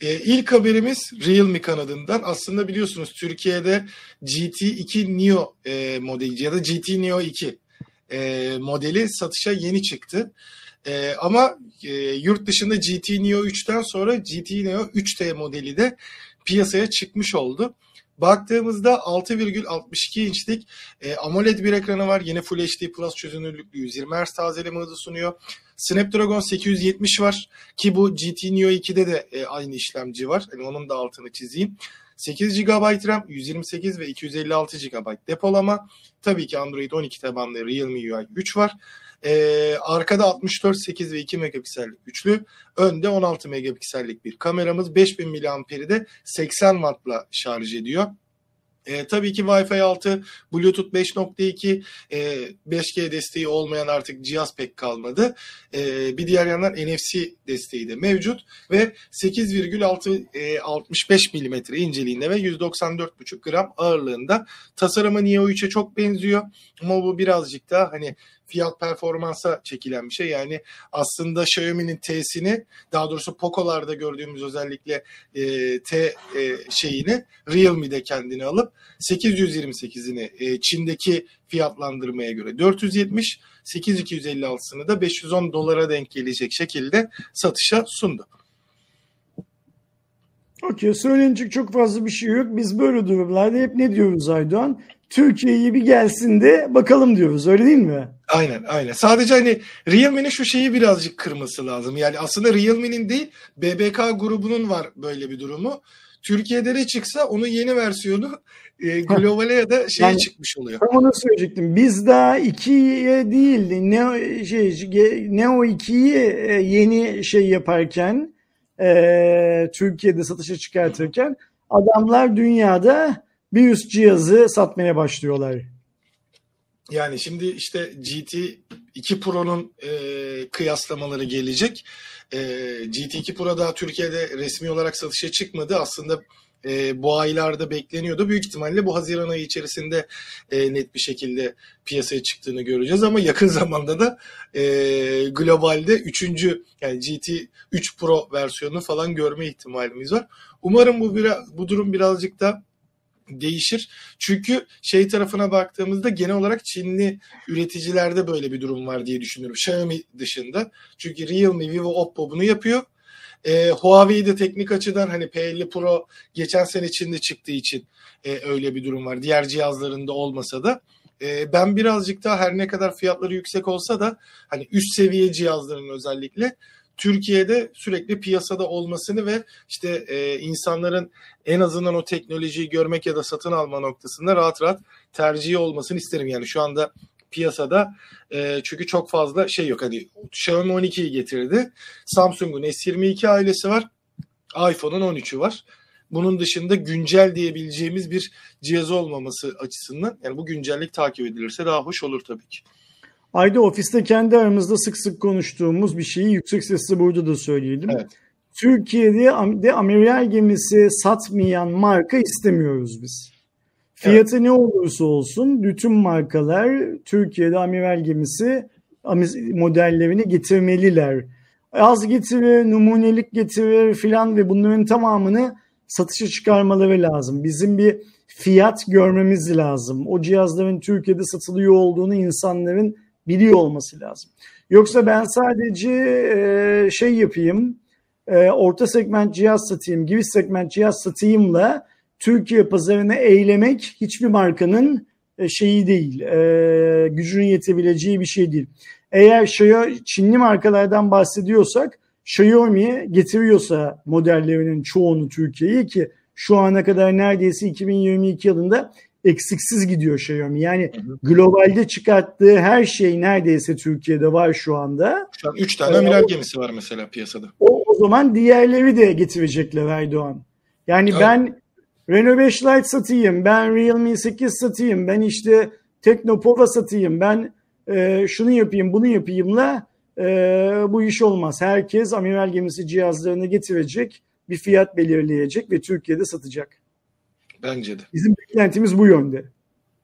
E, ilk haberimiz Realme kanadından. Aslında biliyorsunuz Türkiye'de GT2 Neo e, modeli ya da GT Neo 2 e, modeli satışa yeni çıktı. E, ama e, yurt dışında GT Neo 3'ten sonra GT Neo 3T modeli de piyasaya çıkmış oldu. Baktığımızda 6,62 inçlik e, AMOLED bir ekranı var. Yine Full HD Plus çözünürlüklü 120 Hz tazeleme hızı sunuyor. Snapdragon 870 var ki bu GT Neo 2'de de e, aynı işlemci var. Yani onun da altını çizeyim. 8 GB RAM, 128 ve 256 GB depolama. Tabii ki Android 12 tabanlı Realme UI 3 var. Ee, arkada 64, 8 ve 2 megapiksellik üçlü. Önde 16 megapiksellik bir kameramız. 5000 miliamperi de 80 wattla şarj ediyor. E, tabii ki Wi-Fi 6, Bluetooth 5.2, e, 5G desteği olmayan artık cihaz pek kalmadı. E, bir diğer yandan NFC desteği de mevcut ve 8,6 e, 65 mm inceliğinde ve 194,5 gram ağırlığında. Tasarımı Neo 3'e çok benziyor ama bu birazcık daha hani fiyat performansa çekilen bir şey. Yani aslında Xiaomi'nin T'sini daha doğrusu Poco'larda gördüğümüz özellikle e, T e, şeyini Realme'de kendini alıp 828'ini e, Çin'deki fiyatlandırmaya göre 470 8256'sını da 510 dolara denk gelecek şekilde satışa sundu. Okey söylenecek çok fazla bir şey yok. Biz böyle durumlarda hep ne diyoruz Aydoğan? Türkiye'yi bir gelsin de bakalım diyoruz öyle değil mi? Aynen aynen. Sadece hani Realme'nin şu şeyi birazcık kırması lazım. Yani aslında Realme'nin değil BBK grubunun var böyle bir durumu. Türkiye'de de çıksa onun yeni versiyonu e, globale ya da şeye yani, çıkmış oluyor. Onu söyleyecektim. Biz daha 2'ye değil Neo, şey, Neo 2'yi e, yeni şey yaparken e, Türkiye'de satışa çıkartırken adamlar dünyada bir üst cihazı satmaya başlıyorlar. Yani şimdi işte GT 2 Pro'nun e, kıyaslamaları gelecek. E, GT2 Pro daha Türkiye'de resmi olarak satışa çıkmadı. Aslında e, bu aylarda bekleniyordu. Büyük ihtimalle bu Haziran ayı içerisinde e, net bir şekilde piyasaya çıktığını göreceğiz ama yakın zamanda da e, globalde 3. yani GT 3 Pro versiyonu falan görme ihtimalimiz var. Umarım bu biraz, bu durum birazcık da değişir. Çünkü şey tarafına baktığımızda genel olarak Çinli üreticilerde böyle bir durum var diye düşünüyorum. Xiaomi dışında. Çünkü Realme, Vivo, Oppo bunu yapıyor. E, Huawei'de teknik açıdan hani P50 Pro geçen sene içinde çıktığı için e, öyle bir durum var. Diğer cihazlarında olmasa da e, ben birazcık daha her ne kadar fiyatları yüksek olsa da hani üst seviye cihazların özellikle Türkiye'de sürekli piyasada olmasını ve işte e, insanların en azından o teknolojiyi görmek ya da satın alma noktasında rahat rahat tercihi olmasını isterim. Yani şu anda piyasada e, çünkü çok fazla şey yok. Hani Xiaomi 12'yi getirdi. Samsung'un S22 ailesi var. iPhone'un 13'ü var. Bunun dışında güncel diyebileceğimiz bir cihaz olmaması açısından yani bu güncellik takip edilirse daha hoş olur tabii ki. Ayda ofiste kendi aramızda sık sık konuştuğumuz bir şeyi yüksek sesle burada da söyleyelim. Evet. Türkiye'de de amiral gemisi satmayan marka istemiyoruz biz. Fiyatı evet. ne olursa olsun bütün markalar Türkiye'de amiral gemisi modellerini getirmeliler. Az getirir, numunelik getirir filan ve bunların tamamını satışa çıkarmaları lazım. Bizim bir fiyat görmemiz lazım. O cihazların Türkiye'de satılıyor olduğunu insanların biliyor olması lazım. Yoksa ben sadece e, şey yapayım, e, orta segment cihaz satayım, giriş segment cihaz satayımla Türkiye pazarına eylemek hiçbir markanın e, şeyi değil, e, gücünün yetebileceği bir şey değil. Eğer Xiaomi, Çinli markalardan bahsediyorsak Xiaomi getiriyorsa modellerinin çoğunu Türkiye'ye ki şu ana kadar neredeyse 2022 yılında eksiksiz gidiyor Xiaomi. Yani globalde çıkarttığı her şey neredeyse Türkiye'de var şu anda. Şu an 3 tane amiral ee, gemisi var mesela piyasada. O, o zaman diğerleri de getirecekler Erdoğan. Yani evet. ben Renault 5 Lite satayım, ben Realme 8 satayım, ben işte Teknopova satayım, ben e, şunu yapayım, bunu yapayımla e, bu iş olmaz. Herkes amiral gemisi cihazlarını getirecek, bir fiyat belirleyecek ve Türkiye'de satacak. Bence de. Bizim beklentimiz bu yönde.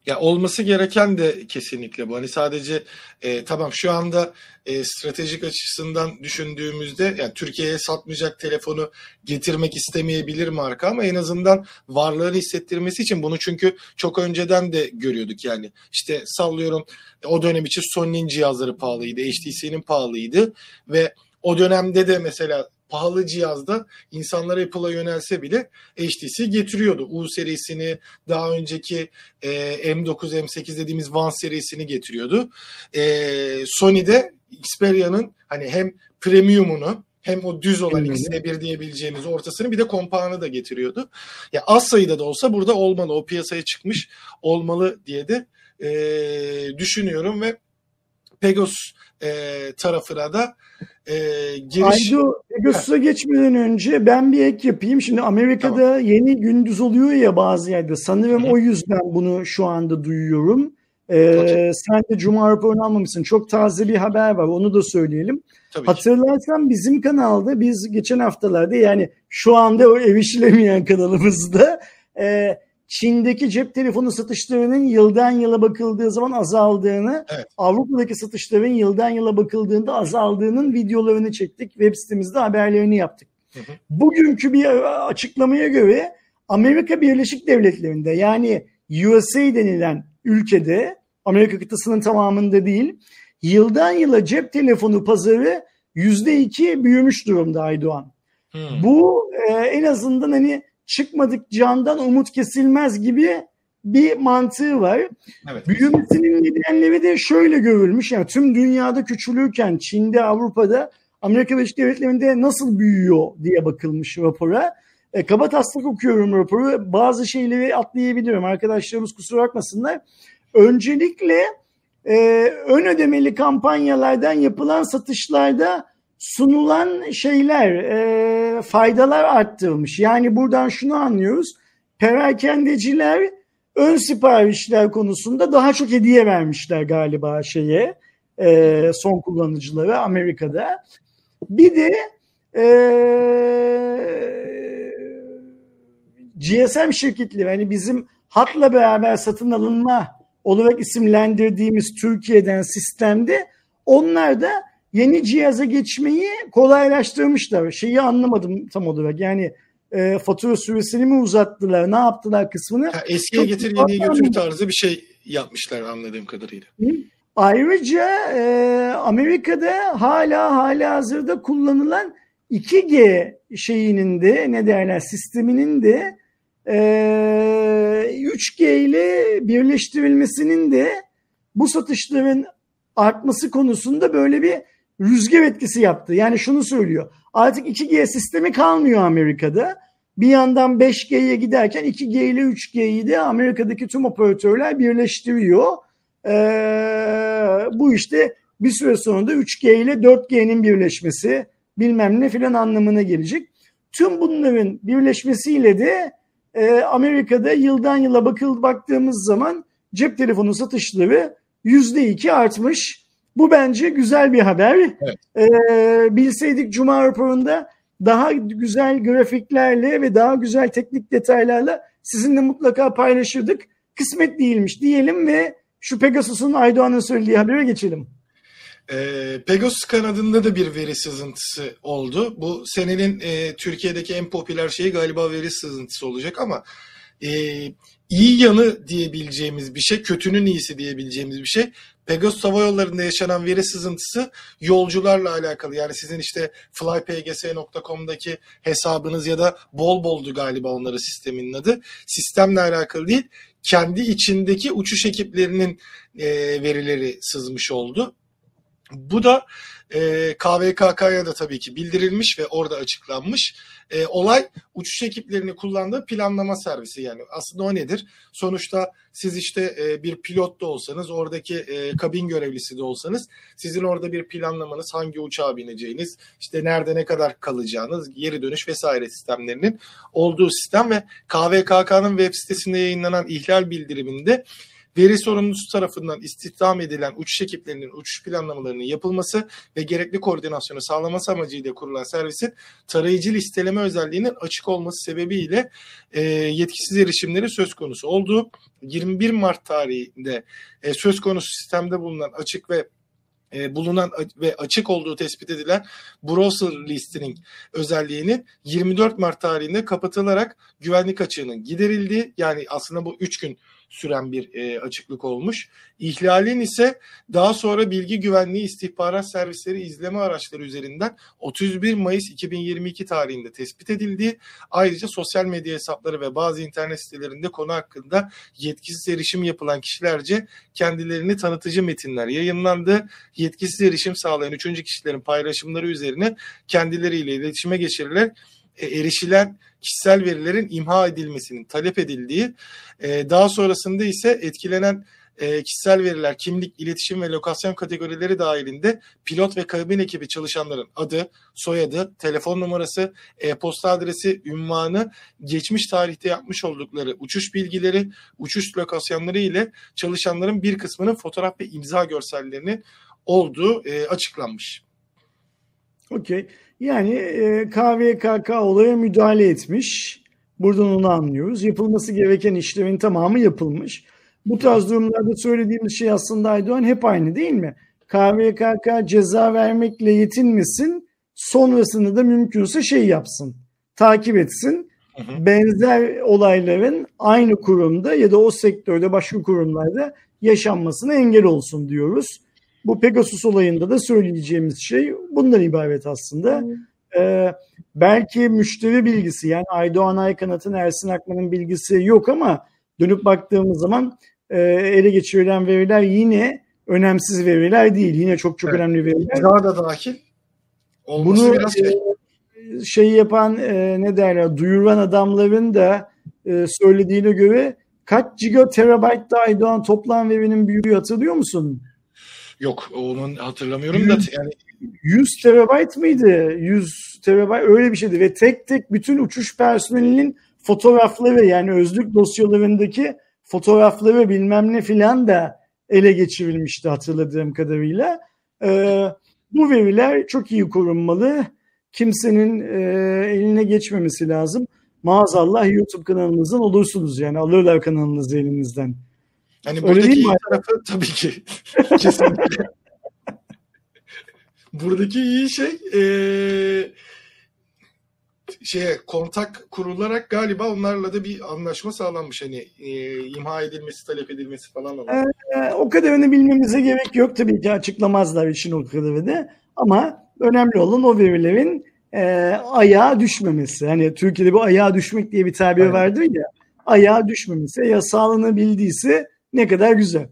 Ya olması gereken de kesinlikle bu. Hani sadece e, tamam şu anda e, stratejik açısından düşündüğümüzde yani Türkiye'ye satmayacak telefonu getirmek istemeyebilir marka ama en azından varlığını hissettirmesi için bunu çünkü çok önceden de görüyorduk yani. İşte sallıyorum o dönem için Sony'nin cihazları pahalıydı, HTC'nin pahalıydı ve o dönemde de mesela pahalı cihazda insanlar Apple'a yönelse bile HTC getiriyordu. U serisini daha önceki e, M9, M8 dediğimiz One serisini getiriyordu. E, Sony'de Xperia'nın hani hem premiumunu hem o düz olan ikisine bir diyebileceğimiz ortasını bir de kompağını da getiriyordu. Ya az sayıda da olsa burada olmalı. O piyasaya çıkmış olmalı diye de e, düşünüyorum ve Pegos e, tarafına da e, giriş... Aydo, Pegasus'a geçmeden önce ben bir ek yapayım. Şimdi Amerika'da tamam. yeni gündüz oluyor ya bazı yerde. Sanırım Hı. o yüzden bunu şu anda duyuyorum. Ee. Sen de Cuma raporunu almamışsın. Çok taze bir haber var. Onu da söyleyelim. Tabii Hatırlarsan bizim kanalda biz geçen haftalarda yani şu anda o erişilemeyen kanalımızda e, Çin'deki cep telefonu satışlarının yıldan yıla bakıldığı zaman azaldığını, evet. Avrupa'daki satışların yıldan yıla bakıldığında azaldığının videolarını çektik. Web sitemizde haberlerini yaptık. Hı hı. Bugünkü bir açıklamaya göre Amerika Birleşik Devletleri'nde yani USA denilen ülkede Amerika kıtasının tamamında değil yıldan yıla cep telefonu pazarı yüzde iki büyümüş durumda Aydoğan. Hmm. Bu e, en azından hani çıkmadık candan umut kesilmez gibi bir mantığı var. Evet. Büyümesinin nedenleri de şöyle görülmüş. Yani tüm dünyada küçülürken Çin'de, Avrupa'da, Amerika Birleşik Devletleri'nde nasıl büyüyor diye bakılmış rapora. E, kaba taslak okuyorum raporu. Bazı şeyleri atlayabiliyorum. Arkadaşlarımız kusura bakmasınlar. Öncelikle e, ön ödemeli kampanyalardan yapılan satışlarda sunulan şeyler, e, faydalar arttırılmış. Yani buradan şunu anlıyoruz. Perakendeciler ön siparişler konusunda daha çok hediye vermişler galiba şeye e, son kullanıcılara Amerika'da. Bir de e, GSM şirketleri hani bizim hatla beraber satın alınma olarak isimlendirdiğimiz Türkiye'den sistemde onlar da yeni cihaza geçmeyi kolaylaştırmışlar. Şeyi anlamadım tam olarak. Yani e, fatura süresini mi uzattılar, ne yaptılar kısmını. Ha, eskiye getir, yeniye götür tarzı bir şey yapmışlar anladığım kadarıyla. Hı? Ayrıca e, Amerika'da hala hala hazırda kullanılan 2G şeyinin de ne derler sisteminin de e, 3G ile birleştirilmesinin de bu satışların artması konusunda böyle bir rüzgar etkisi yaptı. Yani şunu söylüyor. Artık 2G sistemi kalmıyor Amerika'da. Bir yandan 5G'ye giderken 2G ile 3G'yi de Amerika'daki tüm operatörler birleştiriyor. Ee, bu işte bir süre sonra da 3G ile 4G'nin birleşmesi bilmem ne filan anlamına gelecek. Tüm bunların birleşmesiyle de e, Amerika'da yıldan yıla bakıl baktığımız zaman cep telefonu satışları %2 artmış. Bu bence güzel bir haber. Evet. Ee, bilseydik Cuma raporunda daha güzel grafiklerle ve daha güzel teknik detaylarla sizinle mutlaka paylaşırdık. Kısmet değilmiş diyelim ve şu Pegasus'un Aydoğan'ın söylediği habere geçelim. E, Pegasus kanadında da bir veri sızıntısı oldu. Bu senenin e, Türkiye'deki en popüler şeyi galiba veri sızıntısı olacak ama e, iyi yanı diyebileceğimiz bir şey, kötünün iyisi diyebileceğimiz bir şey. Pegasus Hava Yolları'nda yaşanan veri sızıntısı yolcularla alakalı. Yani sizin işte flypgs.com'daki hesabınız ya da bol boldu galiba onların sisteminin adı. Sistemle alakalı değil, kendi içindeki uçuş ekiplerinin e, verileri sızmış oldu. Bu da e, KVKK'ya da tabii ki bildirilmiş ve orada açıklanmış. E, olay uçuş ekiplerini kullandığı planlama servisi yani aslında o nedir? Sonuçta siz işte e, bir pilot da olsanız oradaki e, kabin görevlisi de olsanız sizin orada bir planlamanız hangi uçağa bineceğiniz işte nerede ne kadar kalacağınız geri dönüş vesaire sistemlerinin olduğu sistem ve KVKK'nın web sitesinde yayınlanan ihlal bildiriminde veri sorumlusu tarafından istihdam edilen uçuş ekiplerinin uçuş planlamalarının yapılması ve gerekli koordinasyonu sağlaması amacıyla kurulan servisin tarayıcı listeleme özelliğinin açık olması sebebiyle e, yetkisiz erişimleri söz konusu oldu. 21 Mart tarihinde e, söz konusu sistemde bulunan açık ve e, bulunan ve açık olduğu tespit edilen browser listening özelliğinin 24 Mart tarihinde kapatılarak güvenlik açığının giderildiği yani aslında bu 3 gün süren bir e, açıklık olmuş. İhlalin ise daha sonra bilgi güvenliği istihbarat servisleri izleme araçları üzerinden 31 Mayıs 2022 tarihinde tespit edildiği ayrıca sosyal medya hesapları ve bazı internet sitelerinde konu hakkında yetkisiz erişim yapılan kişilerce kendilerini tanıtıcı metinler yayınlandı. Yetkisiz erişim sağlayan üçüncü kişilerin paylaşımları üzerine kendileriyle iletişime geçirilen e, erişilen kişisel verilerin imha edilmesinin talep edildiği, e, daha sonrasında ise etkilenen e, kişisel veriler, kimlik, iletişim ve lokasyon kategorileri dahilinde pilot ve kabin ekibi çalışanların adı, soyadı, telefon numarası, e-posta adresi, ünvanı, geçmiş tarihte yapmış oldukları uçuş bilgileri, uçuş lokasyonları ile çalışanların bir kısmının fotoğraf ve imza görsellerini olduğu e, açıklanmış. Okey. Yani e, KVKK olaya müdahale etmiş. Buradan onu anlıyoruz. Yapılması gereken işlerin tamamı yapılmış. Bu tarz durumlarda söylediğimiz şey aslında Aydoğan hep aynı değil mi? KVKK ceza vermekle yetinmesin, sonrasında da mümkünse şey yapsın, takip etsin. Benzer olayların aynı kurumda ya da o sektörde başka kurumlarda yaşanmasına engel olsun diyoruz. Bu Pegasus olayında da söyleyeceğimiz şey bundan ibaret aslında. Ee, belki müşteri bilgisi yani Aydoğan Aykanat'ın Ersin Akman'ın bilgisi yok ama dönüp baktığımız zaman e, ele geçirilen veriler yine önemsiz veriler değil. Yine çok çok evet. önemli veriler. Daha da dahil. Olması Bunu biraz şey. E, şey yapan e, ne derler duyuran adamların da e, söylediğine göre kaç gigaterabayt da Aydoğan toplam verinin büyüğü hatırlıyor musun? Yok onun hatırlamıyorum 100, da yani 100 terabayt mıydı? 100 terabayt öyle bir şeydi ve tek tek bütün uçuş personelinin fotoğrafları yani özlük dosyalarındaki fotoğrafları bilmem ne filan da ele geçirilmişti hatırladığım kadarıyla. Ee, bu veriler çok iyi korunmalı. Kimsenin e, eline geçmemesi lazım. Maazallah YouTube kanalınızdan olursunuz yani alırlar kanalınızı elinizden. Hani Öyle buradaki iyi tarafı tabii ki kesinlikle. buradaki iyi şey ee, şeye kontak kurularak galiba onlarla da bir anlaşma sağlanmış hani e, imha edilmesi talep edilmesi falan. Ee, o kadarını bilmemize gerek yok tabii ki açıklamazlar işin o kadarını ama önemli olan o verilerin e, ayağa düşmemesi. Hani Türkiye'de bu ayağa düşmek diye bir tabir vardır ya. Ayağa düşmemesi. Ya sağlanabildiyse ne kadar güzel.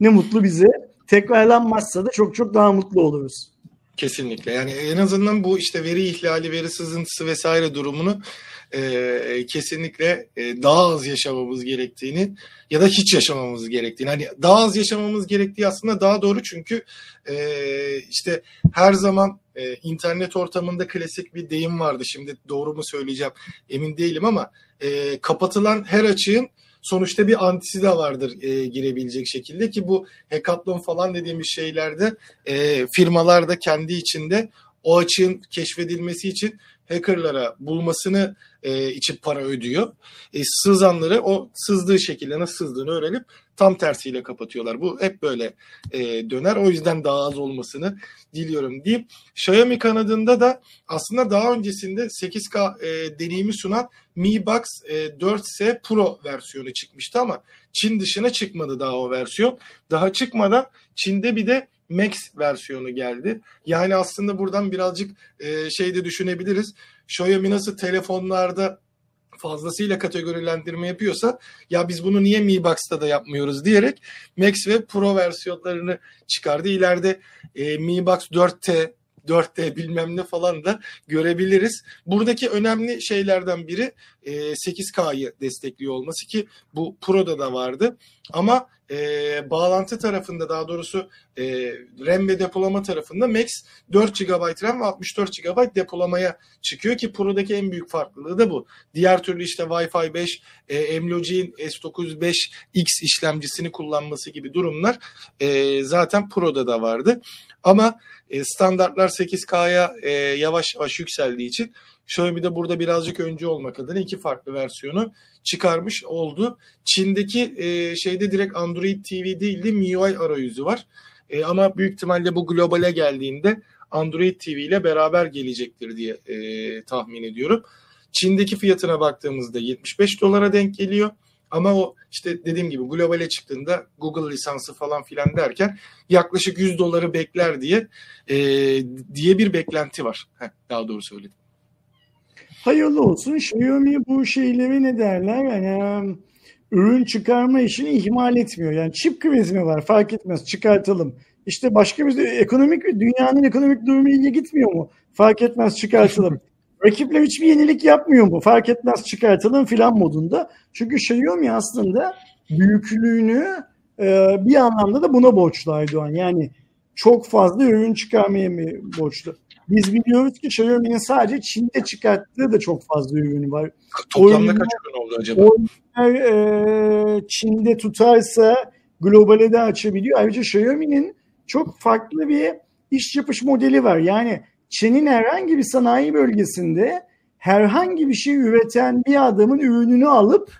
Ne mutlu bize. Tekrarlanmazsa da çok çok daha mutlu oluruz. Kesinlikle. Yani en azından bu işte veri ihlali, veri sızıntısı vesaire durumunu e, kesinlikle e, daha az yaşamamız gerektiğini ya da hiç yaşamamamız gerektiğini. Hani daha az yaşamamız gerektiği aslında daha doğru çünkü e, işte her zaman e, internet ortamında klasik bir deyim vardı. Şimdi doğru mu söyleyeceğim emin değilim ama e, kapatılan her açığın sonuçta bir antisi de vardır e, girebilecek şekilde ki bu hackathon falan dediğimiz şeylerde e, firmalar da kendi içinde o açığın keşfedilmesi için hackerlara bulmasını e, için para ödüyor. E, sızanları o sızdığı şekilde nasıl sızdığını öğrenip tam tersiyle kapatıyorlar. Bu hep böyle e, döner. O yüzden daha az olmasını diliyorum deyip Xiaomi kanadında da aslında daha öncesinde 8K e, deneyimi sunan Mi Box e, 4S Pro versiyonu çıkmıştı ama Çin dışına çıkmadı daha o versiyon. Daha çıkmadan Çin'de bir de Max versiyonu geldi. Yani aslında buradan birazcık e, şey de düşünebiliriz. Xiaomi nasıl telefonlarda fazlasıyla kategorilendirme yapıyorsa ya biz bunu niye Mi Box'ta da yapmıyoruz diyerek Max ve Pro versiyonlarını çıkardı. İleride e, Mi Box 4T 4D bilmem ne falan da görebiliriz. Buradaki önemli şeylerden biri e, 8K'yı destekliyor olması ki bu Pro'da da vardı. Ama e, bağlantı tarafında daha doğrusu e, RAM ve depolama tarafında Max 4 GB RAM ve 64 GB depolamaya çıkıyor ki Pro'daki en büyük farklılığı da bu. Diğer türlü işte Wi-Fi 5, e, MLogic'in S905X işlemcisini kullanması gibi durumlar e, zaten Pro'da da vardı. Ama e, standartlar 8K'ya e, yavaş yavaş yükseldiği için Xiaomi de burada birazcık önce olmak adına iki farklı versiyonu çıkarmış oldu. Çin'deki e, şeyde direkt Android TV değil de MIUI arayüzü var. E, ama büyük ihtimalle bu globale geldiğinde Android TV ile beraber gelecektir diye e, tahmin ediyorum. Çin'deki fiyatına baktığımızda 75 dolara denk geliyor. Ama o işte dediğim gibi globale çıktığında Google lisansı falan filan derken yaklaşık 100 doları bekler diye e, diye bir beklenti var. Heh, daha doğru söyledim. Hayırlı olsun. Xiaomi bu şeyleri ne derler? Yani ürün çıkarma işini ihmal etmiyor. Yani çip krizi mi var? Fark etmez. Çıkartalım. İşte başka bir ekonomik dünyanın ekonomik durumu iyiye gitmiyor mu? Fark etmez çıkartalım. Rakipler hiçbir yenilik yapmıyor mu? Fark etmez çıkartalım filan modunda. Çünkü Xiaomi aslında büyüklüğünü e, bir anlamda da buna borçlu Aydoğan. Yani çok fazla ürün çıkarmaya mı borçlu? Biz biliyoruz ki Xiaomi'nin sadece Çin'de çıkarttığı da çok fazla ürünü var. Toplamda kaç ürün oldu acaba? Oyunlar e, Çin'de tutarsa globale de açabiliyor. Ayrıca Xiaomi'nin çok farklı bir iş yapış modeli var. Yani Çin'in herhangi bir sanayi bölgesinde herhangi bir şey üreten bir adamın ürününü alıp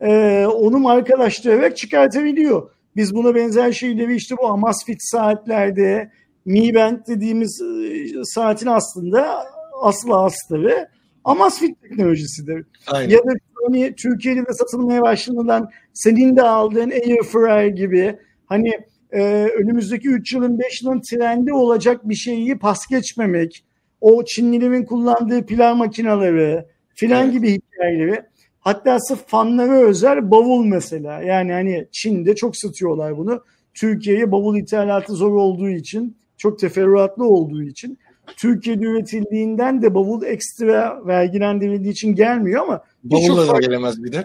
e, onu markalaştırarak çıkartabiliyor. Biz buna benzer şeyleri işte bu Amazfit saatlerde Mi Band dediğimiz e, saatin aslında aslı astarı Amazfit teknolojisidir. Aynen. Ya da hani Türkiye'de de satılmaya başlanılan senin de aldığın Airfryer gibi hani e, önümüzdeki 3 yılın 5 yılın trendi olacak bir şeyi pas geçmemek, o Çinlilerin kullandığı pilav makineleri filan Evet. gibi hikayeleri hatta sırf fanlara özel bavul mesela yani hani Çin'de çok satıyorlar bunu. Türkiye'ye bavul ithalatı zor olduğu için çok teferruatlı olduğu için Türkiye'de üretildiğinden de bavul ekstra vergilendirildiği için gelmiyor ama birçok Bavulla da gelemez bir de.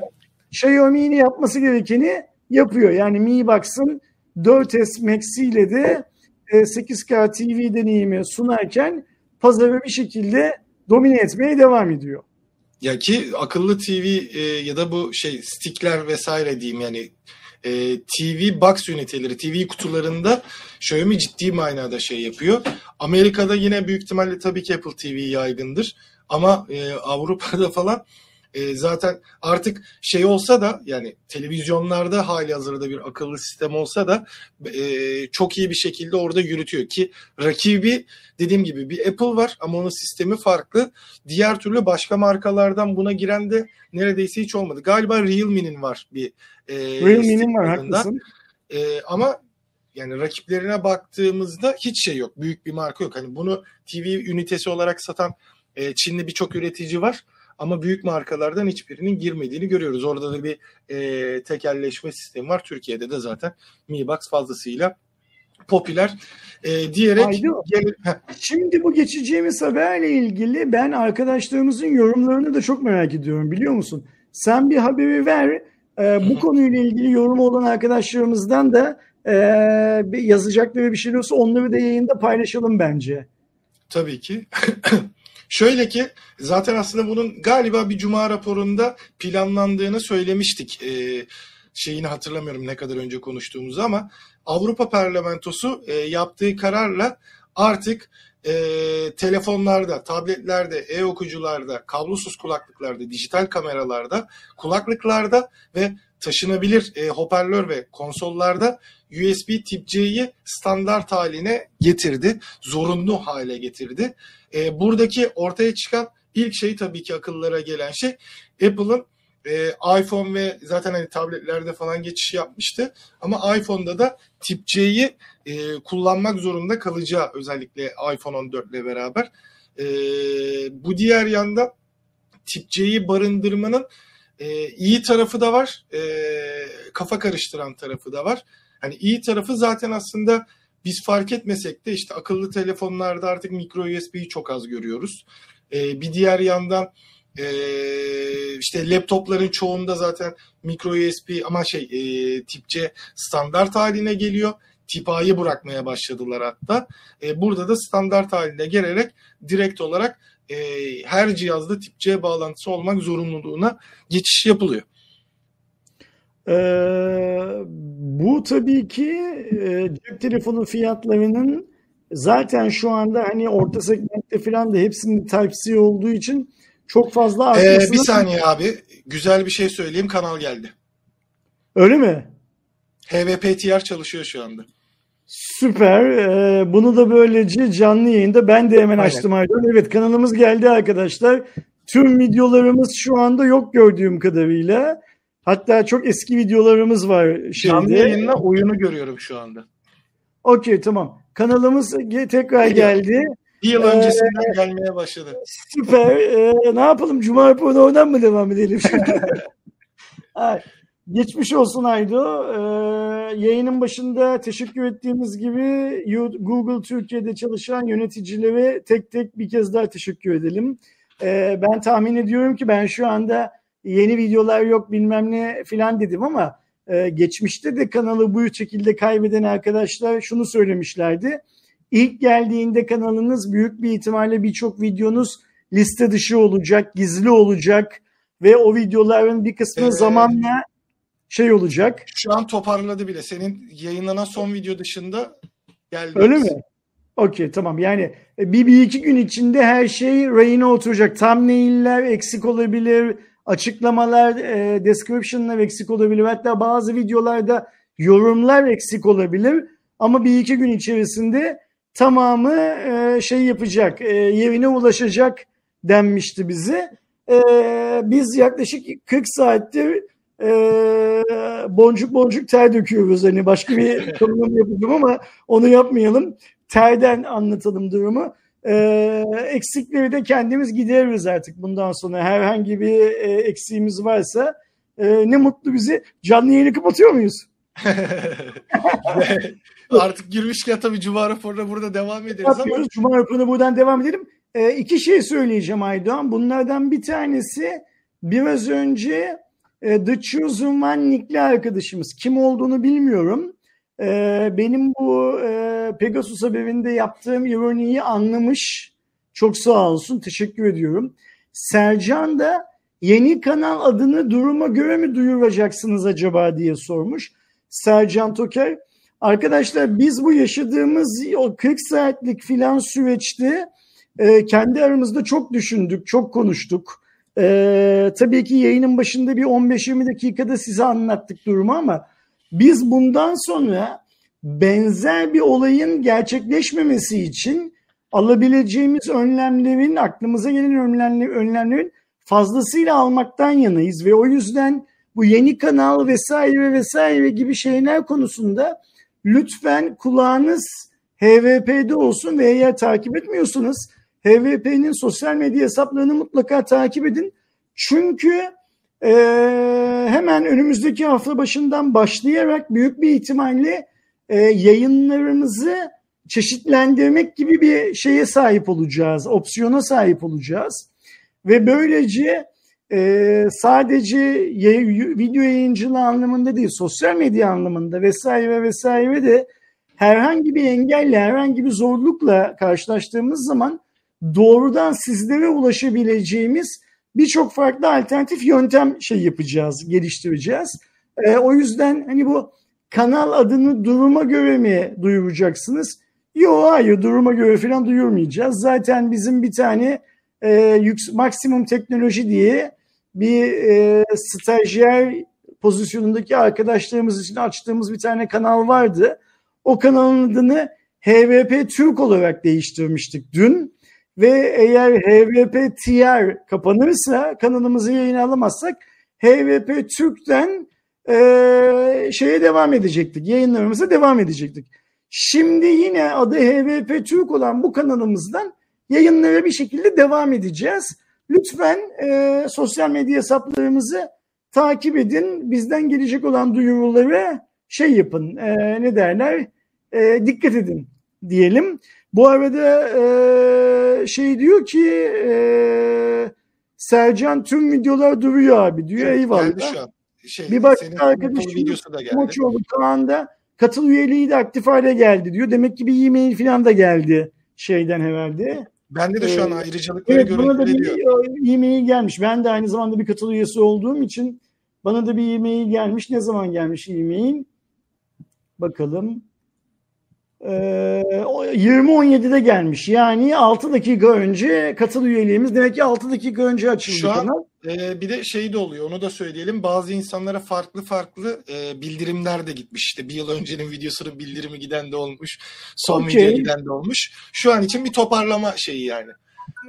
Xiaomi'nin yapması gerekeni yapıyor. Yani Mi Box'ın 4S Max ile de e, 8K TV deneyimi sunarken pazarı bir şekilde domine etmeye devam ediyor. Ya ki akıllı TV e, ya da bu şey stickler vesaire diyeyim yani e, TV box üniteleri, TV kutularında Xiaomi ciddi manada şey yapıyor. Amerika'da yine büyük ihtimalle tabii ki Apple TV yaygındır. Ama e, Avrupa'da falan e, zaten artık şey olsa da yani televizyonlarda hali hazırda bir akıllı sistem olsa da e, çok iyi bir şekilde orada yürütüyor ki rakibi dediğim gibi bir Apple var ama onun sistemi farklı. Diğer türlü başka markalardan buna giren de neredeyse hiç olmadı. Galiba Realme'nin var bir e, Realme'nin var alanında. haklısın. E, ama yani rakiplerine baktığımızda hiç şey yok. Büyük bir marka yok. Hani bunu TV ünitesi olarak satan e, Çinli birçok üretici var. Ama büyük markalardan hiçbirinin girmediğini görüyoruz. Orada da bir e, tekelleşme sistemi var. Türkiye'de de zaten Mi Box fazlasıyla popüler e, diyerek gel- Şimdi bu geçeceğimiz haberle ilgili ben arkadaşlarımızın yorumlarını da çok merak ediyorum biliyor musun? Sen bir haberi ver. Ee, bu konuyla ilgili yorum olan arkadaşlarımızdan da bir yazacakları bir şey olursa onları da yayında paylaşalım bence. Tabii ki. Şöyle ki zaten aslında bunun galiba bir cuma raporunda planlandığını söylemiştik. Ee, şeyini hatırlamıyorum ne kadar önce konuştuğumuzu ama Avrupa Parlamentosu e, yaptığı kararla artık e, telefonlarda, tabletlerde, e-okuyucularda, kablosuz kulaklıklarda, dijital kameralarda, kulaklıklarda ve taşınabilir e, hoparlör ve konsollarda USB tip C'yi standart haline getirdi. Zorunlu hale getirdi. E, buradaki ortaya çıkan ilk şey tabii ki akıllara gelen şey Apple'ın e, iPhone ve zaten hani tabletlerde falan geçiş yapmıştı. Ama iPhone'da da tip C'yi e, kullanmak zorunda kalacağı özellikle iPhone 14 ile beraber. E, bu diğer yanda tip C'yi barındırmanın e, iyi tarafı da var. E, kafa karıştıran tarafı da var. Hani iyi tarafı zaten aslında biz fark etmesek de işte akıllı telefonlarda artık micro USB'yi çok az görüyoruz. E, bir diğer yandan e, işte laptopların çoğunda zaten micro USB ama şey e, tip C standart haline geliyor. Tip A'yı bırakmaya başladılar hatta. E, burada da standart haline gelerek direkt olarak e, her cihazda tip C bağlantısı olmak zorunluluğuna geçiş yapılıyor. Ee, bu tabii ki e, cep telefonu fiyatlarının zaten şu anda hani orta segmentte falan da hepsinin Type-C olduğu için çok fazla Ee, artmasına... bir saniye abi. Güzel bir şey söyleyeyim. Kanal geldi. Öyle mi? HVPTR çalışıyor şu anda. Süper. Ee, bunu da böylece canlı yayında ben de hemen Aynen. açtım Aydan. Evet kanalımız geldi arkadaşlar. Tüm videolarımız şu anda yok gördüğüm kadarıyla. Hatta çok eski videolarımız var Canlı şeyde. yayınla oyunu görüyorum şu anda. Okey tamam. Kanalımız tekrar geldi. Bir yıl Ee, öncesinden gelmeye başladı. Süper. Ee, ne yapalım? Cuma raporuna oradan mı devam edelim şimdi? Geçmiş olsun Aydo. Ee, yayının başında teşekkür ettiğimiz gibi Google Türkiye'de çalışan yöneticilere tek tek bir kez daha teşekkür edelim. Ee, ben tahmin ediyorum ki ben şu anda yeni videolar yok bilmem ne filan dedim ama e, geçmişte de kanalı bu şekilde kaybeden arkadaşlar şunu söylemişlerdi. İlk geldiğinde kanalınız büyük bir ihtimalle birçok videonuz liste dışı olacak, gizli olacak ve o videoların bir kısmı Ee, zamanla şey olacak. Şu an toparladı bile. Senin yayınlanan son video dışında geldi. Öyle mi? Okey tamam yani bir, bir iki gün içinde her şey rayına oturacak. Thumbnail'ler eksik olabilir, açıklamalar, e, description'lar eksik olabilir. Hatta bazı videolarda yorumlar eksik olabilir. Ama bir iki gün içerisinde tamamı e, şey yapacak, e, yerine ulaşacak denmişti bize. E, biz yaklaşık 40 saattir e, boncuk boncuk ter döküyoruz. Hani başka bir tanımlama yapacağım ama onu yapmayalım. Terden anlatalım durumu. E, eksikleri de kendimiz gideririz artık bundan sonra. Herhangi bir e, eksiğimiz varsa e, ne mutlu bizi. Canlı yayını kapatıyor muyuz? Artık girmişken tabii Cuma raporuna burada devam ederiz ama yapıyoruz. Cuma raporuna buradan devam edelim. E, iki şey söyleyeceğim Aydoğan. Bunlardan bir tanesi biraz önce e, The Chosen One nickli arkadaşımız. Kim olduğunu bilmiyorum. E, benim bu e, Pegasus haberinde yaptığım ironiyi anlamış. Çok sağ olsun. Teşekkür ediyorum. Sercan da yeni kanal adını duruma göre mi duyuracaksınız acaba diye sormuş. Sercan Toker. Arkadaşlar biz bu yaşadığımız o 40 saatlik filan süreçte e, kendi aramızda çok düşündük, çok konuştuk. E, tabii ki yayının başında bir 15-20 dakikada size anlattık durumu ama biz bundan sonra benzer bir olayın gerçekleşmemesi için alabileceğimiz önlemlerin, aklımıza gelen önlemler, önlemlerin fazlasıyla almaktan yanayız ve o yüzden bu yeni kanal vesaire vesaire gibi şeyler konusunda lütfen kulağınız HVP'de olsun ve eğer takip etmiyorsanız HVP'nin sosyal medya hesaplarını mutlaka takip edin. Çünkü e, hemen önümüzdeki hafta başından başlayarak büyük bir ihtimalle e, yayınlarımızı çeşitlendirmek gibi bir şeye sahip olacağız, opsiyona sahip olacağız. Ve böylece e, sadece yay, video yayıncılığı anlamında değil, sosyal medya anlamında vesaire vesaire de herhangi bir engelle, herhangi bir zorlukla karşılaştığımız zaman doğrudan sizlere ulaşabileceğimiz birçok farklı alternatif yöntem şey yapacağız, geliştireceğiz. E, o yüzden hani bu kanal adını duruma göre mi duyuracaksınız? Yok hayır duruma göre falan duyurmayacağız. Zaten bizim bir tane e, yüks, maksimum teknoloji diye bir e, stajyer pozisyonundaki arkadaşlarımız için açtığımız bir tane kanal vardı. O kanalın adını HVP Türk olarak değiştirmiştik dün. Ve eğer HVP TR kapanırsa kanalımızı yayına alamazsak HVP Türk'ten e, şeye devam edecektik. Yayınlarımıza devam edecektik. Şimdi yine adı HVP Türk olan bu kanalımızdan yayınlara bir şekilde devam edeceğiz. Lütfen e, sosyal medya hesaplarımızı takip edin. Bizden gelecek olan duyuruları şey yapın, e, ne derler, e, dikkat edin diyelim. Bu arada e, şey diyor ki e, Sercan tüm videolar duruyor abi diyor. Çok Eyvallah. geldi şu an. Şey, Bir başka geldi. Moçoğlu Kaan'da katıl üyeliği de aktif hale geldi diyor. Demek ki bir e-mail falan da geldi şeyden herhalde. Bende de şu an Ee, ayrıcalıkları Evet bana da bir e-mail gelmiş. Ben de aynı zamanda bir katıl üyesi olduğum için bana da bir e-mail gelmiş. Ne zaman gelmiş e-mail? Bakalım. Ee, o 20.17'de gelmiş. Yani 6 dakika önce katıl üyeliğimiz. Demek ki 6 dakika önce açıldı Şu an- kanal. Ee, bir de şey de oluyor onu da söyleyelim. Bazı insanlara farklı farklı e, bildirimler de gitmiş. İşte bir yıl öncenin videosunun bildirimi giden de olmuş. Son Okey. videoya giden de olmuş. Şu an için bir toparlama şeyi yani.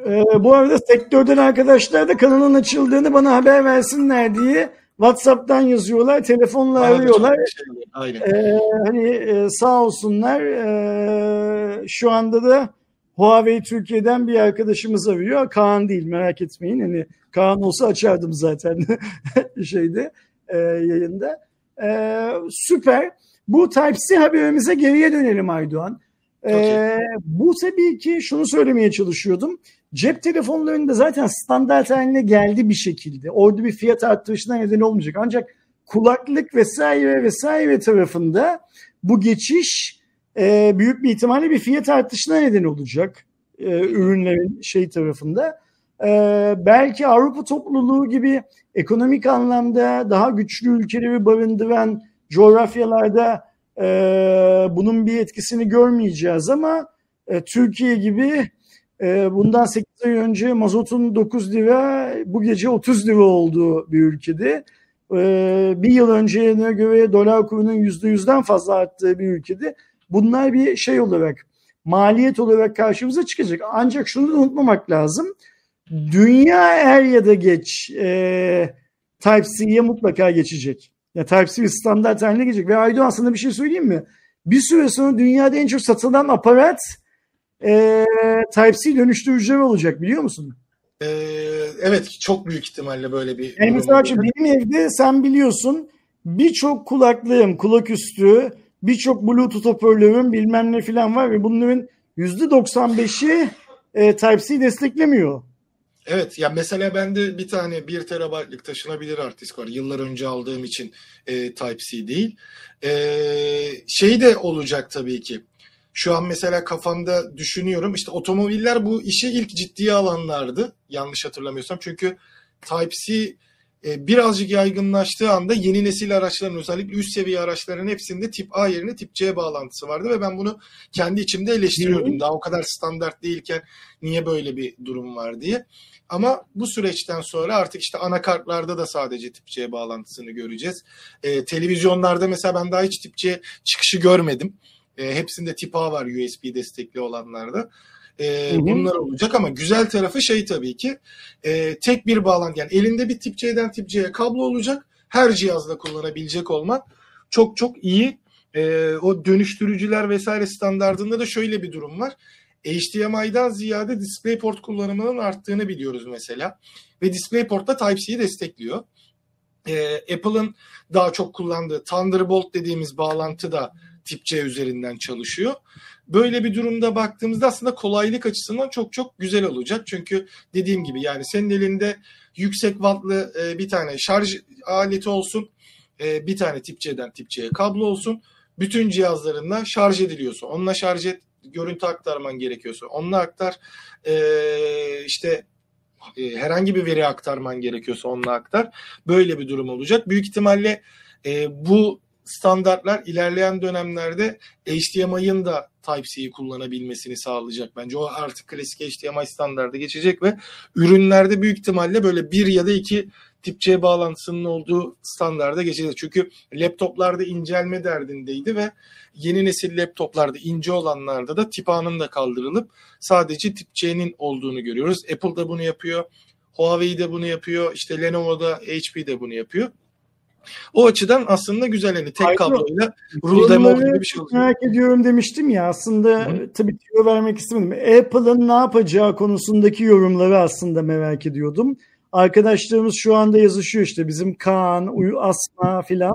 Ee, bu arada sektörden arkadaşlar da kanalın açıldığını bana haber versinler diye WhatsApp'tan yazıyorlar, telefonla Bana arıyorlar. şey. Aynen. Ee, hani e, sağ olsunlar. Ee, şu anda da Huawei Türkiye'den bir arkadaşımız arıyor. Kaan değil merak etmeyin. Hani Kaan olsa açardım zaten şeyde e, yayında. Ee, süper. Bu Type-C haberimize geriye dönelim Aydoğan. Ee, bu tabii ki şunu söylemeye çalışıyordum. Cep telefonlarında zaten standart haline geldi bir şekilde. Orada bir fiyat artışına neden olmayacak. Ancak kulaklık vesaire vesaire tarafında bu geçiş e, büyük bir ihtimalle bir fiyat artışına neden olacak e, ürünlerin şey tarafında. E, belki Avrupa topluluğu gibi ekonomik anlamda daha güçlü ülkeleri barındıran coğrafyalarda e, bunun bir etkisini görmeyeceğiz ama e, Türkiye gibi bundan 8 ay önce mazotun 9 lira bu gece 30 lira olduğu bir ülkede e, bir yıl önceye göre dolar kurunun yüzde yüzden fazla arttığı bir ülkede bunlar bir şey olarak maliyet olarak karşımıza çıkacak. Ancak şunu da unutmamak lazım. Dünya er ya da geç e, Type-C'ye mutlaka geçecek. Ya Type-C standart haline gelecek. Ve Aydoğan sana bir şey söyleyeyim mi? Bir süre sonra dünyada en çok satılan aparat e, Type-C dönüştürücüler olacak biliyor musun? Ee, evet çok büyük ihtimalle böyle bir Yani mesela benim evde sen biliyorsun birçok kulaklığım, kulak üstü, birçok Bluetooth hoparlörüm bilmem ne falan var ve bunların %95'i e, Type-C desteklemiyor. Evet ya mesela bende bir tane 1 terabaytlık taşınabilir hard disk var. Yıllar önce aldığım için e, Type-C değil. E, şey de olacak tabii ki. Şu an mesela kafamda düşünüyorum işte otomobiller bu işi ilk ciddiye alanlardı. Yanlış hatırlamıyorsam. Çünkü Type-C e, birazcık yaygınlaştığı anda yeni nesil araçların özellikle üst seviye araçların hepsinde tip A yerine tip C bağlantısı vardı ve ben bunu kendi içimde eleştiriyordum. Daha o kadar standart değilken niye böyle bir durum var diye. Ama bu süreçten sonra artık işte anakartlarda da sadece tip C bağlantısını göreceğiz. Ee, televizyonlarda mesela ben daha hiç tip C çıkışı görmedim. Ee, hepsinde tip A var USB destekli olanlarda. Hı hı. bunlar olacak ama güzel tarafı şey tabii ki e, tek bir bağlantı yani elinde bir tip C'den tip C'ye kablo olacak. Her cihazda kullanabilecek olman çok çok iyi e, o dönüştürücüler vesaire standartında da şöyle bir durum var. HDMI'dan ziyade DisplayPort kullanımının arttığını biliyoruz mesela. Ve DisplayPort da Type-C'yi destekliyor. E, Apple'ın daha çok kullandığı Thunderbolt dediğimiz bağlantı da tip C üzerinden çalışıyor. Böyle bir durumda baktığımızda aslında kolaylık açısından çok çok güzel olacak. Çünkü dediğim gibi yani senin elinde yüksek wattlı e, bir tane şarj aleti olsun. E, bir tane tip C'den tip C'ye kablo olsun. Bütün cihazlarınla şarj ediliyorsun. Onunla şarj et, görüntü aktarman gerekiyorsa onunla aktar. E, işte herhangi bir veri aktarman gerekiyorsa onunla aktar. Böyle bir durum olacak. Büyük ihtimalle e, bu standartlar ilerleyen dönemlerde HDMI'ın da Type-C'yi kullanabilmesini sağlayacak. Bence o artık klasik HDMI standardı geçecek ve ürünlerde büyük ihtimalle böyle bir ya da iki tip C bağlantısının olduğu standarda geçecek. Çünkü laptoplarda incelme derdindeydi ve yeni nesil laptoplarda ince olanlarda da tip A'nın da kaldırılıp sadece tip C'nin olduğunu görüyoruz. Apple da bunu yapıyor. Huawei de bunu yapıyor. İşte Lenovo'da HP de bunu yapıyor. O açıdan aslında güzel hani tek kabloyla rule demo gibi bir şey oluyor. merak ediyorum demiştim ya aslında Hı. tabii tüyo vermek istemedim. Apple'ın ne yapacağı konusundaki yorumları aslında merak ediyordum. Arkadaşlarımız şu anda yazışıyor işte bizim Kaan, Uyu Asma filan.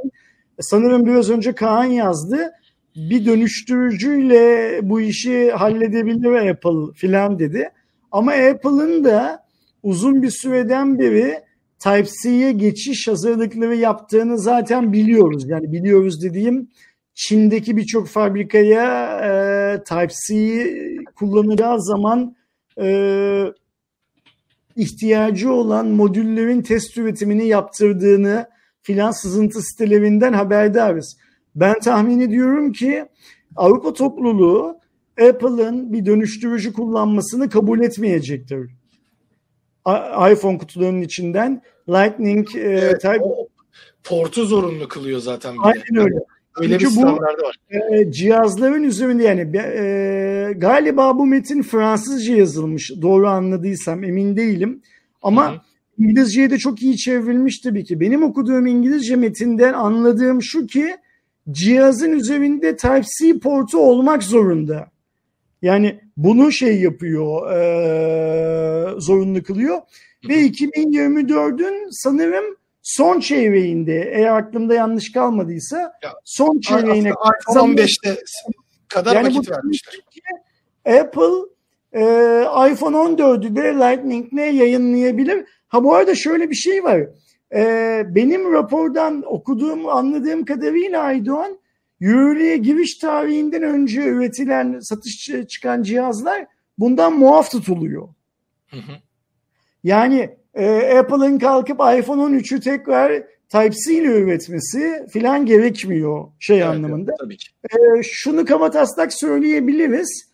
Sanırım biraz önce Kaan yazdı. Bir dönüştürücüyle bu işi halledebilir Apple filan dedi. Ama Apple'ın da uzun bir süreden beri Type-C'ye geçiş hazırlıkları yaptığını zaten biliyoruz. Yani biliyoruz dediğim Çin'deki birçok fabrikaya e, Type-C'yi kullanacağı zaman e, ihtiyacı olan modüllerin test üretimini yaptırdığını filan sızıntı sitelerinden haberdarız. Ben tahmin ediyorum ki Avrupa topluluğu Apple'ın bir dönüştürücü kullanmasını kabul etmeyecektir. İPhone kutularının içinden Lightning e, Evet, Type portu zorunlu kılıyor zaten. bir de. Aynen öyle. Öyle bir Çünkü bu- standardı var. e, cihazların üzerinde yani e, galiba bu metin Fransızca yazılmış doğru anladıysam emin değilim ama Hı hı. İngilizceye de çok iyi çevrilmiş tabii ki. Benim okuduğum İngilizce metinden anladığım şu ki cihazın üzerinde Type-C portu olmak zorunda. Yani bunu şey yapıyor, e, zorunlu kılıyor. Ve 2024'ün sanırım son çeyreğinde eğer aklımda yanlış kalmadıysa Ya, son çeyreğine iPhone 15'te kadar Yani vakit bu- vermişler. Apple e, iPhone 14'ü de Lightning'le yayınlayabilir. Ha bu arada şöyle bir şey var. E, benim rapordan okuduğum, anladığım kadarıyla Aydoğan, yürürlüğe giriş tarihinden önce üretilen, satış çıkan cihazlar bundan muaf tutuluyor. Hı hı. Yani e, Apple'ın kalkıp iPhone 13'ü tekrar Type-C ile üretmesi filan gerekmiyor şey Evet, anlamında. Tabii ki. Ee, şunu kabataslak söyleyebiliriz.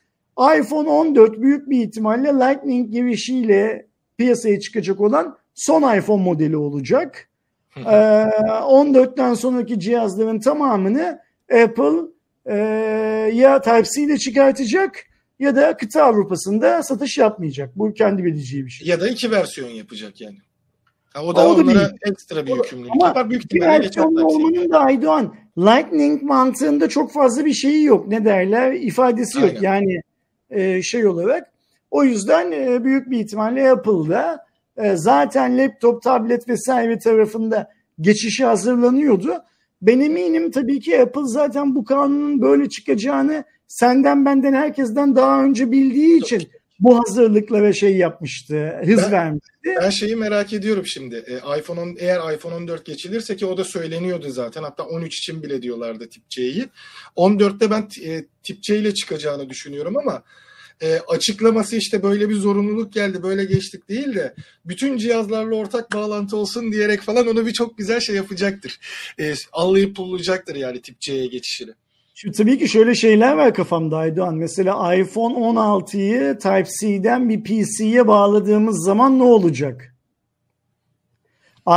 iPhone 14 büyük bir ihtimalle Lightning girişiyle piyasaya çıkacak olan son iPhone modeli olacak. Hı. 14'ten sonraki cihazların tamamını Apple e, ya Type-C ile çıkartacak ya da kıta Avrupa'sında satış yapmayacak. Bu kendi bileceği bir şey. Ya da iki versiyon yapacak yani. Ha, o da O da onlara değil. ekstra bir yükümlülük ama yapar. Büyük Bir versiyonlu olmanın da Aydoğan Lightning mantığında çok fazla bir şeyi yok. Ne derler? ifadesi yok. Aynen. Yani e, şey olarak. O yüzden e, büyük bir ihtimalle Apple'da e, zaten laptop, tablet vesaire tarafında geçişi hazırlanıyordu. Ben eminim tabii ki Apple zaten bu kanunun böyle çıkacağını senden benden herkesten daha önce bildiği için bu hazırlıklara şey yapmıştı, hız Ben- vermişti. Ben şeyi merak ediyorum şimdi. E, iPhone 10, eğer iPhone 14 geçilirse ki o da söyleniyordu zaten. Hatta 13 için bile diyorlardı tip C'yi. 14'te ben e, tip C ile çıkacağını düşünüyorum ama e, açıklaması işte böyle bir zorunluluk geldi böyle geçtik değil de bütün cihazlarla ortak bağlantı olsun diyerek falan onu bir çok güzel şey yapacaktır. E, allayıp pullayacaktır yani tip C'ye geçişini. Şimdi tabii ki şöyle şeyler var kafamda Aydoğan. Mesela iPhone 16'yı Type-C'den bir PC'ye bağladığımız zaman ne olacak?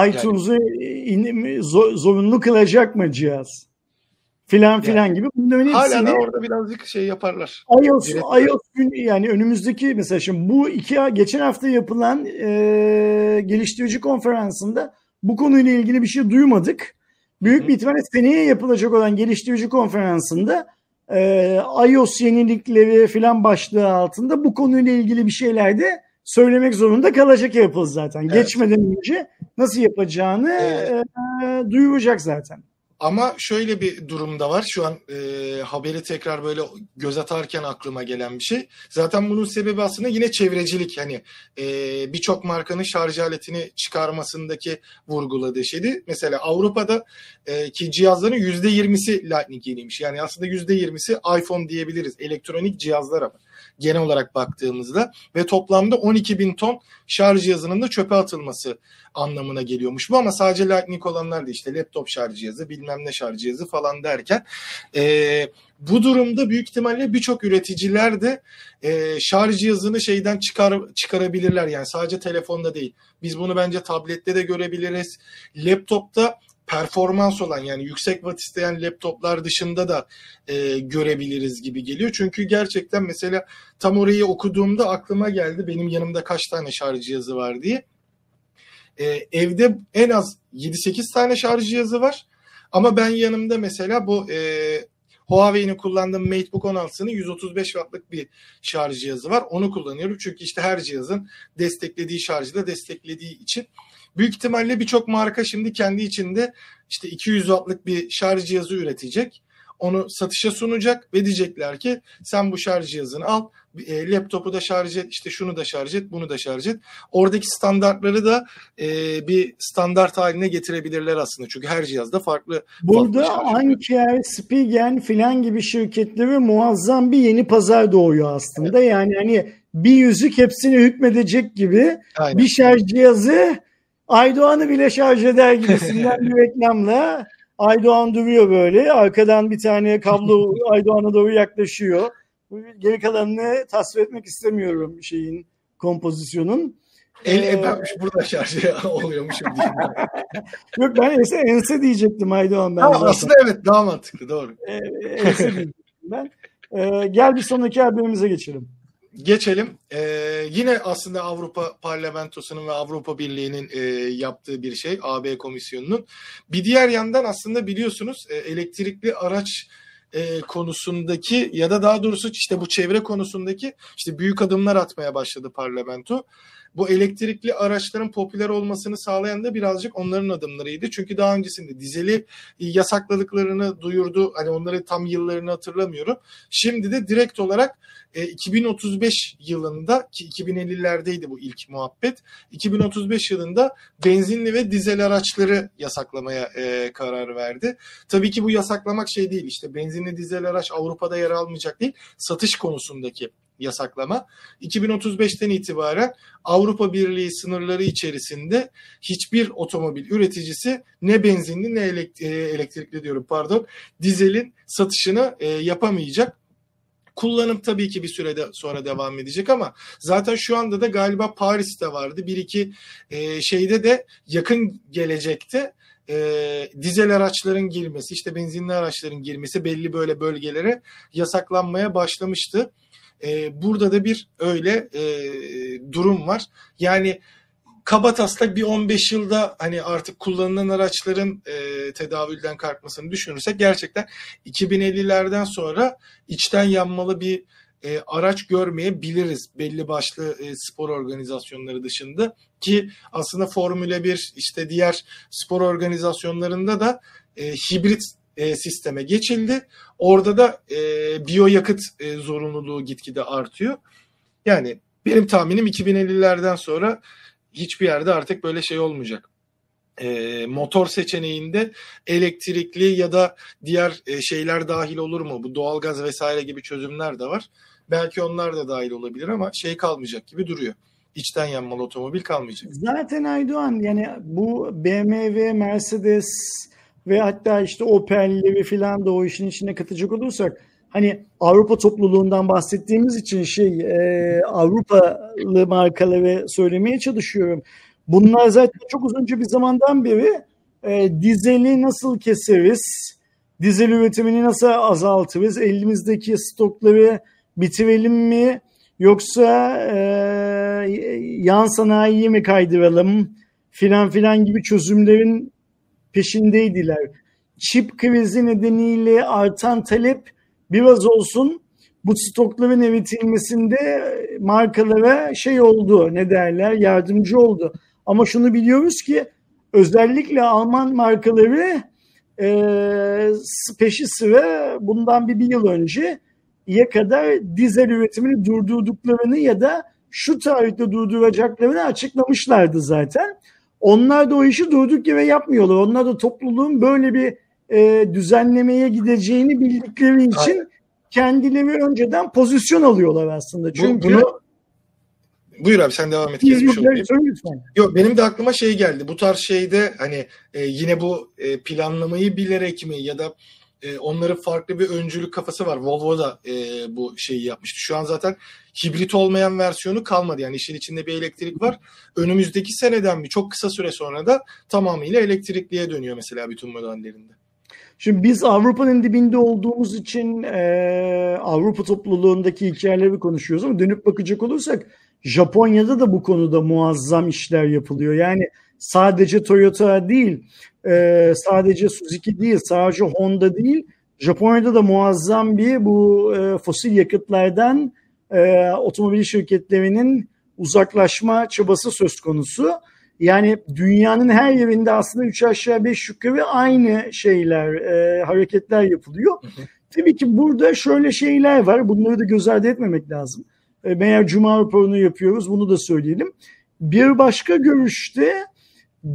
iTunes'u zo- zorunlu kılacak mı cihaz? Filan filan gibi. Bunların Hala hepsini da orada birazcık şey yaparlar. iOS, Direkt- iOS gün yani önümüzdeki mesela şimdi bu iki geçen hafta yapılan e, geliştirici konferansında bu konuyla ilgili bir şey duymadık. Büyük bir ihtimalle seneye yapılacak olan geliştirici konferansında e, iOS yenilikleri falan başlığı altında bu konuyla ilgili bir şeyler de söylemek zorunda kalacak Apple zaten. Evet. Geçmeden önce nasıl yapacağını evet. e, duyuracak zaten. Ama şöyle bir durumda var. Şu an e, haberi tekrar böyle göz atarken aklıma gelen bir şey. Zaten bunun sebebi aslında yine çevrecilik. Hani e, birçok markanın şarj aletini çıkarmasındaki vurguladığı şeydi. Mesela Avrupa'da e, ki cihazların %20'si Lightning. Yani aslında %20'si iPhone diyebiliriz. Elektronik cihazlar ama genel olarak baktığımızda ve toplamda 12 bin ton şarj cihazının da çöpe atılması anlamına geliyormuş bu ama sadece Lightning olanlar da işte laptop şarj cihazı bilmem ne şarj cihazı falan derken e, bu durumda büyük ihtimalle birçok üreticiler de e, şarj cihazını şeyden çıkar çıkarabilirler yani sadece telefonda değil. Biz bunu bence tablette de görebiliriz. Laptopta performans olan yani yüksek watt isteyen laptoplar dışında da e, görebiliriz gibi geliyor. Çünkü gerçekten mesela tam orayı okuduğumda aklıma geldi benim yanımda kaç tane şarj cihazı var diye. E, evde en az 7-8 tane şarj cihazı var. Ama ben yanımda mesela bu e, Huawei'nin kullandığım MateBook 16'sının 135 wattlık bir şarj cihazı var. Onu kullanıyorum. Çünkü işte her cihazın desteklediği şarjı da desteklediği için Büyük ihtimalle birçok marka şimdi kendi içinde işte 200 wattlık bir şarj cihazı üretecek. Onu satışa sunacak ve diyecekler ki sen bu şarj cihazını al, e, laptopu da şarj et, işte şunu da şarj et, bunu da şarj et. Oradaki standartları da e, bir standart haline getirebilirler aslında. Çünkü her cihazda farklı. Burada Anker, Spigen filan gibi şirketleri muazzam bir yeni pazar doğuyor aslında. Evet. Yani hani bir yüzük hepsini hükmedecek gibi Aynen. bir şarj cihazı Aydoğan'ı bile şarj eder gibisinden bir reklamla Aydoğan duruyor böyle. Arkadan bir tane kablo Aydoğan'a doğru yaklaşıyor. Geri kalanını tasvir etmek istemiyorum şeyin kompozisyonun. El ben burada şarj oluyormuşum. Yok ben ense, ense diyecektim Aydoğan ben. Ha, aslında evet daha mantıklı doğru. Ee, ense diyecektim ben. Ee, gel bir sonraki haberimize geçelim geçelim. Ee, yine aslında Avrupa Parlamentosu'nun ve Avrupa Birliği'nin e, yaptığı bir şey, AB Komisyonu'nun. Bir diğer yandan aslında biliyorsunuz e, elektrikli araç e, konusundaki ya da daha doğrusu işte bu çevre konusundaki işte büyük adımlar atmaya başladı parlamento bu elektrikli araçların popüler olmasını sağlayan da birazcık onların adımlarıydı. Çünkü daha öncesinde dizeli yasakladıklarını duyurdu. Hani onları tam yıllarını hatırlamıyorum. Şimdi de direkt olarak e, 2035 yılında ki 2050'lerdeydi bu ilk muhabbet. 2035 yılında benzinli ve dizel araçları yasaklamaya e, karar verdi. Tabii ki bu yasaklamak şey değil işte benzinli dizel araç Avrupa'da yer almayacak değil satış konusundaki yasaklama 2035'ten itibaren Avrupa Birliği sınırları içerisinde hiçbir otomobil üreticisi ne benzinli ne e, elektrikli diyorum pardon dizelin satışını e, yapamayacak. Kullanım tabii ki bir sürede sonra devam edecek ama zaten şu anda da galiba Paris'te vardı. Bir iki e, şeyde de yakın gelecekte dizel araçların girmesi, işte benzinli araçların girmesi belli böyle bölgelere yasaklanmaya başlamıştı. E, burada da bir öyle e, durum var. Yani kaba taslak bir 15 yılda hani artık kullanılan araçların e, tedavülden kalkmasını düşünürsek gerçekten 2050'lerden sonra içten yanmalı bir e, araç görmeyebiliriz belli başlı e, spor organizasyonları dışında ki aslında Formula 1 işte diğer spor organizasyonlarında da e, hibrit e, sisteme geçildi. Orada da e, biyoyakıt e, zorunluluğu gitgide artıyor. Yani benim tahminim 2050'lerden sonra hiçbir yerde artık böyle şey olmayacak. E, motor seçeneğinde elektrikli ya da diğer e, şeyler dahil olur mu? Bu doğalgaz vesaire gibi çözümler de var. Belki onlar da dahil olabilir ama şey kalmayacak gibi duruyor içten yanmalı otomobil kalmayacak. Zaten Aydoğan yani bu BMW, Mercedes, ve hatta işte Opel'leri falan da o işin içine katacak olursak hani Avrupa topluluğundan bahsettiğimiz için şey e, Avrupalı markaları söylemeye çalışıyorum. Bunlar zaten çok uzunca bir zamandan beri e, dizeli nasıl keseriz, dizel üretimini nasıl azaltırız, elimizdeki stokları bitirelim mi yoksa e, yan sanayiye mi kaydıralım filan filan gibi çözümlerin peşindeydiler. çip krizi nedeniyle artan talep biraz olsun bu stokların eritilmesinde markalara şey oldu ne derler yardımcı oldu. Ama şunu biliyoruz ki özellikle Alman markaları e, peşi sıra bundan bir, bir yıl önce ya kadar dizel üretimini durdurduklarını ya da şu tarihte durduracaklarını açıklamışlardı zaten. Onlar da o işi durduk yere yapmıyorlar. Onlar da topluluğun böyle bir e, düzenlemeye gideceğini bildikleri için Aynen. kendileri önceden pozisyon alıyorlar aslında. Çünkü Bu, bunu Buyur abi sen devam et. Kesmiş. Yok benim de aklıma şey geldi. Bu tarz şeyde hani e, yine bu e, planlamayı bilerek mi ya da e, onların farklı bir öncülük kafası var. Volvo da e, bu şeyi yapmıştı. Şu an zaten hibrit olmayan versiyonu kalmadı. Yani işin içinde bir elektrik var. Önümüzdeki seneden bir çok kısa süre sonra da tamamıyla elektrikliye dönüyor mesela bütün modellerinde. Şimdi biz Avrupa'nın dibinde olduğumuz için e, Avrupa topluluğundaki hikayeleri konuşuyoruz ama dönüp bakacak olursak Japonya'da da bu konuda muazzam işler yapılıyor. Yani sadece Toyota değil, e, sadece Suzuki değil, sadece Honda değil, Japonya'da da muazzam bir bu e, fosil yakıtlardan e, otomobil şirketlerinin uzaklaşma çabası söz konusu. Yani dünyanın her yerinde aslında üç aşağı beş yukarı aynı şeyler, e, hareketler yapılıyor. Tabii ki burada şöyle şeyler var. Bunları da göz ardı etmemek lazım. E, meğer Cuma raporunu yapıyoruz. Bunu da söyleyelim. Bir başka görüşte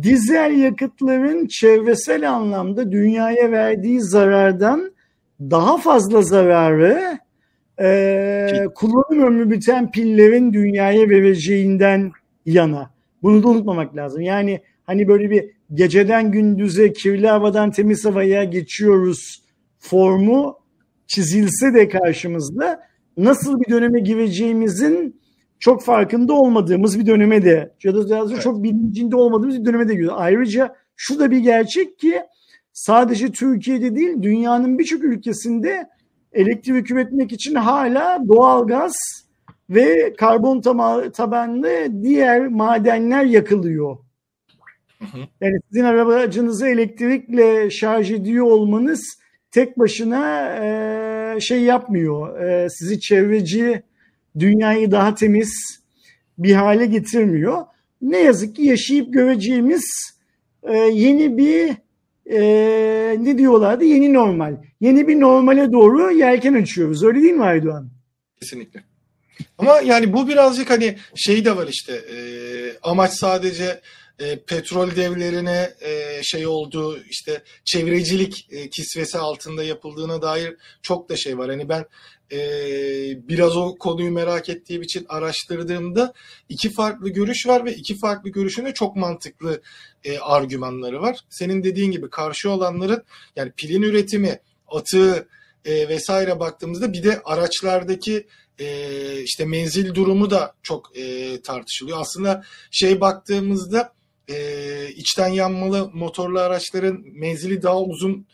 dizel yakıtların çevresel anlamda dünyaya verdiği zarardan daha fazla zararı e, kullanım ömrü biten pillerin dünyaya vereceğinden yana. Bunu da unutmamak lazım. Yani hani böyle bir geceden gündüze kirli havadan temiz havaya geçiyoruz formu çizilse de karşımızda nasıl bir döneme gireceğimizin çok farkında olmadığımız bir döneme de ya da evet. çok bilincinde olmadığımız bir döneme de giriyor. Ayrıca şu da bir gerçek ki sadece Türkiye'de değil dünyanın birçok ülkesinde elektrik üretmek için hala doğalgaz ve karbon tabanlı diğer madenler yakılıyor. Yani sizin aracınızı elektrikle şarj ediyor olmanız tek başına e, şey yapmıyor. E, sizi çevreci, dünyayı daha temiz bir hale getirmiyor. Ne yazık ki yaşayıp göreceğimiz e, yeni bir e, ne diyorlardı? Yeni normal. Yeni bir normale doğru yelken açıyoruz. Öyle değil mi Aydoğan? Kesinlikle. Ama yani bu birazcık hani şey de var işte e, amaç sadece e, petrol devlerine e, şey olduğu işte çevrecilik e, kisvesi altında yapıldığına dair çok da şey var. Hani ben e, biraz o konuyu merak ettiğim için araştırdığımda iki farklı görüş var ve iki farklı görüşün de çok mantıklı e, argümanları var. Senin dediğin gibi karşı olanların yani pilin üretimi, atığı e, vesaire baktığımızda bir de araçlardaki e, işte menzil durumu da çok e, tartışılıyor. Aslında şey baktığımızda e, içten yanmalı motorlu araçların menzili daha uzun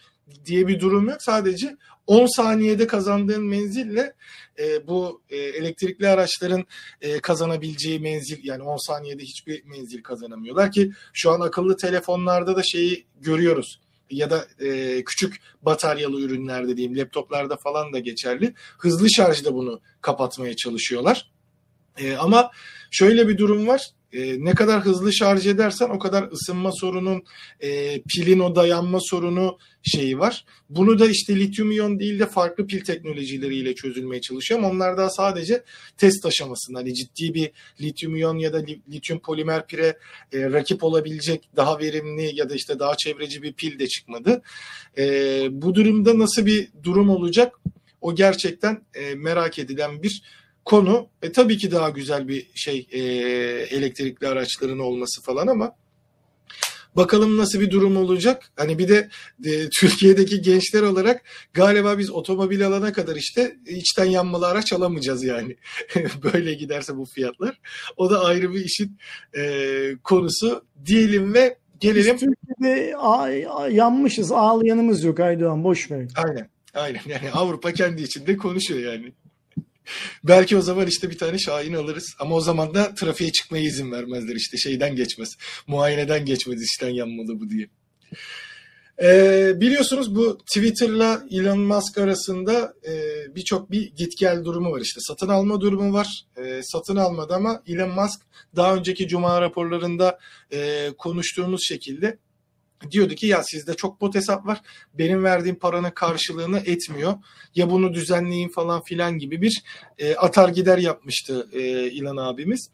diye bir durum yok. Sadece 10 saniyede kazandığın menzille e, bu e, elektrikli araçların e, kazanabileceği menzil yani 10 saniyede hiçbir menzil kazanamıyorlar ki şu an akıllı telefonlarda da şeyi görüyoruz ya da e, küçük bataryalı ürünlerde diyeyim laptoplarda falan da geçerli. Hızlı şarjda bunu kapatmaya çalışıyorlar. E, ama şöyle bir durum var e, ne kadar hızlı şarj edersen o kadar ısınma sorunun, e, pilin o dayanma sorunu şeyi var. Bunu da işte lityum iyon değil de farklı pil teknolojileriyle çözülmeye çalışıyor ama onlar daha sadece test aşamasında. Hani ciddi bir lityum iyon ya da lityum polimer pire e, rakip olabilecek daha verimli ya da işte daha çevreci bir pil de çıkmadı. E, bu durumda nasıl bir durum olacak? O gerçekten e, merak edilen bir konu. E, tabii ki daha güzel bir şey e, elektrikli araçların olması falan ama bakalım nasıl bir durum olacak. Hani bir de e, Türkiye'deki gençler olarak galiba biz otomobil alana kadar işte içten yanmalı araç alamayacağız yani. Böyle giderse bu fiyatlar. O da ayrı bir işin e, konusu diyelim ve gelelim. Biz Türkiye'de yanmışız ağlayanımız yok Aydoğan boş ver. Aynen. Aynen yani Avrupa kendi içinde konuşuyor yani. Belki o zaman işte bir tane Şahin alırız. Ama o zaman da trafiğe çıkmaya izin vermezler. işte şeyden geçmez. Muayeneden geçmez işten yanmalı bu diye. Ee, biliyorsunuz bu Twitter'la Elon Musk arasında e, birçok bir git gel durumu var işte. Satın alma durumu var. E, satın almadı ama Elon Musk daha önceki cuma raporlarında e, konuştuğumuz şekilde diyordu ki ya sizde çok bot hesap var. Benim verdiğim paranın karşılığını etmiyor. Ya bunu düzenleyin falan filan gibi bir e, atar gider yapmıştı e, İlan abimiz.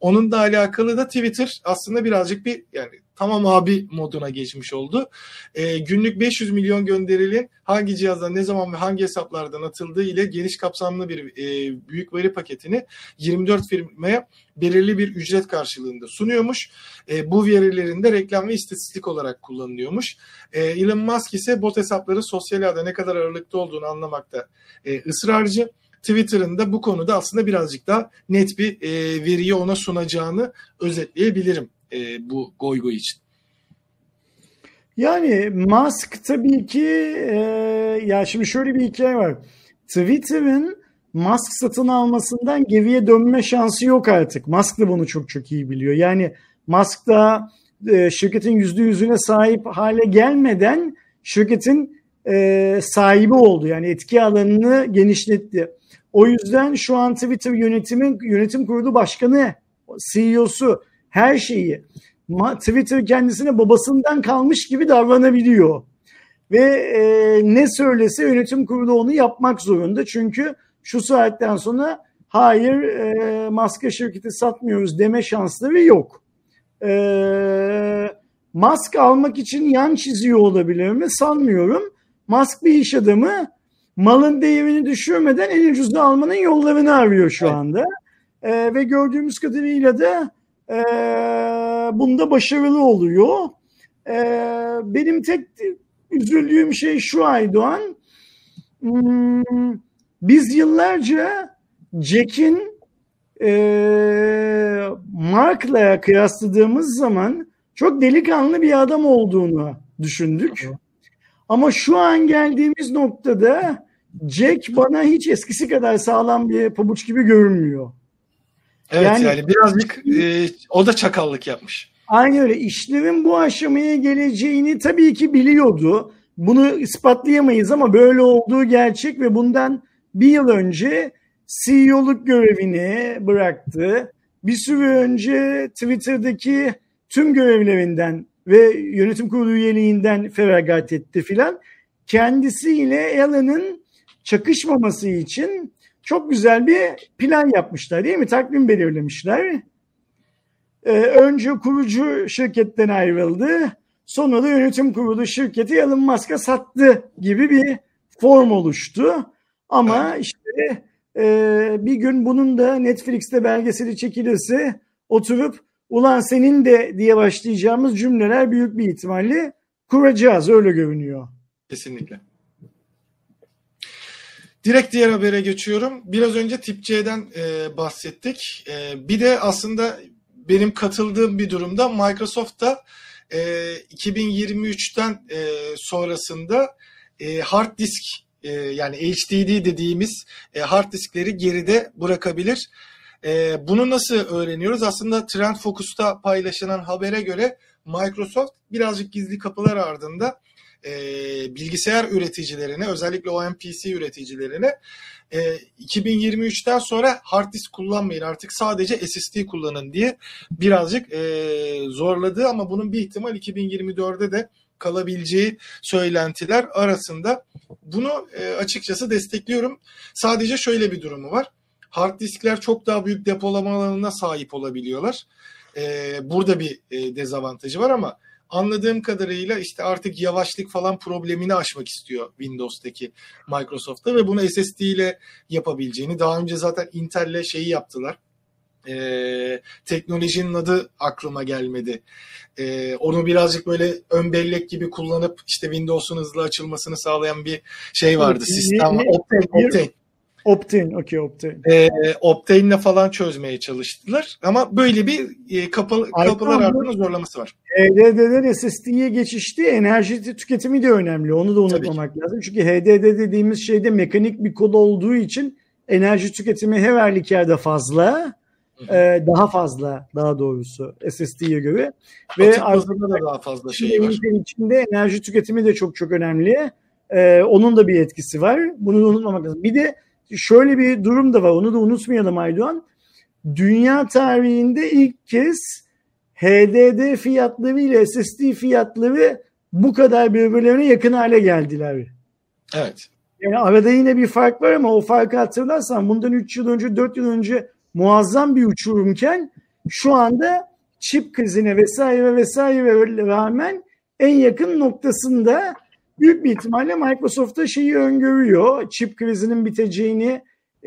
Onun da alakalı da Twitter aslında birazcık bir yani tamam abi moduna geçmiş oldu. E, günlük 500 milyon gönderilin hangi cihazdan ne zaman ve hangi hesaplardan atıldığı ile geniş kapsamlı bir e, büyük veri paketini 24 firmaya belirli bir ücret karşılığında sunuyormuş. E, bu verilerin de reklam ve istatistik olarak kullanılıyormuş. E, Elon Musk ise bot hesapları sosyal ağda ne kadar ağırlıkta olduğunu anlamakta e, ısrarcı. Twitter'ın da bu konuda aslında birazcık daha net bir e, veriyi ona sunacağını özetleyebilirim e, bu goy goy için. Yani Musk tabii ki e, ya şimdi şöyle bir hikaye var. Twitter'ın Musk satın almasından geriye dönme şansı yok artık. Musk da bunu çok çok iyi biliyor. Yani Musk da e, şirketin yüzde yüzüne sahip hale gelmeden şirketin e, sahibi oldu. Yani etki alanını genişletti. O yüzden şu an Twitter yönetimin yönetim kurulu başkanı, CEO'su her şeyi Twitter kendisine babasından kalmış gibi davranabiliyor. Ve e, ne söylese yönetim kurulu onu yapmak zorunda. Çünkü şu saatten sonra hayır e, maske şirketi satmıyoruz deme şansları yok. E, mask almak için yan çiziyor olabilir mi? Sanmıyorum. Mask bir iş adamı malın değerini düşürmeden en ucuzunu almanın yollarını arıyor şu anda. E, ve gördüğümüz kadarıyla da e, bunda başarılı oluyor. E, benim tek üzüldüğüm şey şu Aydoğan. Hmm, biz yıllarca Jack'in e, Mark'la kıyasladığımız zaman çok delikanlı bir adam olduğunu düşündük. Ama şu an geldiğimiz noktada Jack bana hiç eskisi kadar sağlam bir pabuç gibi görünmüyor. Evet yani, yani birazcık e, o da çakallık yapmış. Aynı öyle. İşlerin bu aşamaya geleceğini tabii ki biliyordu. Bunu ispatlayamayız ama böyle olduğu gerçek ve bundan bir yıl önce CEO'luk görevini bıraktı. Bir süre önce Twitter'daki tüm görevlerinden ve yönetim kurulu üyeliğinden feragat etti filan. Kendisiyle Alan'ın çakışmaması için çok güzel bir plan yapmışlar değil mi? Takvim belirlemişler. Ee, önce kurucu şirketten ayrıldı. Sonra da yönetim kurulu şirketi Elon Musk'a sattı gibi bir form oluştu. Ama işte e, bir gün bunun da Netflix'te belgeseli çekilirse oturup ulan senin de diye başlayacağımız cümleler büyük bir ihtimalle kuracağız öyle görünüyor. Kesinlikle. Direkt diğer habere geçiyorum. Biraz önce tip C'den e, bahsettik. E, bir de aslında benim katıldığım bir durumda Microsoft da e, 2023'ten e, sonrasında e, hard disk e, yani HDD dediğimiz e, hard diskleri geride bırakabilir. E, bunu nasıl öğreniyoruz? Aslında Trend Focus'ta paylaşılan habere göre Microsoft birazcık gizli kapılar ardında e, bilgisayar üreticilerine özellikle OMPC üreticilerine e, 2023'ten sonra hard disk kullanmayın artık sadece SSD kullanın diye birazcık e, zorladı ama bunun bir ihtimal 2024'de de kalabileceği söylentiler arasında. Bunu e, açıkçası destekliyorum. Sadece şöyle bir durumu var. Hard diskler çok daha büyük depolama alanına sahip olabiliyorlar. E, burada bir e, dezavantajı var ama anladığım kadarıyla işte artık yavaşlık falan problemini aşmak istiyor Windows'taki Microsoft'ta ve bunu SSD ile yapabileceğini daha önce zaten Intel'le şeyi yaptılar. Ee, teknolojinin adı aklıma gelmedi. Ee, onu birazcık böyle ön bellek gibi kullanıp işte Windows'un hızlı açılmasını sağlayan bir şey vardı. Sistem Optane, Optane. Optane, okey Optane. E, Optane'le falan çözmeye çalıştılar. Ama böyle bir e, kapalı, kapılar ardında zorlaması var. HDD'den SSD'ye geçişti. Enerji tüketimi de önemli. Onu da unutmamak lazım. Çünkü HDD dediğimiz şeyde mekanik bir kod olduğu için enerji tüketimi her halükarda fazla. Ee, daha fazla daha doğrusu SSD'ye göre. Ve bazında da daha fazla şey var. içinde enerji tüketimi de çok çok önemli. Ee, onun da bir etkisi var. Bunu da unutmamak lazım. Bir de şöyle bir durum da var. Onu da unutmayalım Aydoğan. Dünya tarihinde ilk kez HDD fiyatları ile SSD fiyatları bu kadar birbirlerine yakın hale geldiler. Evet. Yani arada yine bir fark var ama o farkı hatırlarsan bundan 3 yıl önce 4 yıl önce muazzam bir uçurumken şu anda çip krizine vesaire vesaire rağmen en yakın noktasında büyük bir ihtimalle Microsoft'ta şeyi öngörüyor. Çip krizinin biteceğini,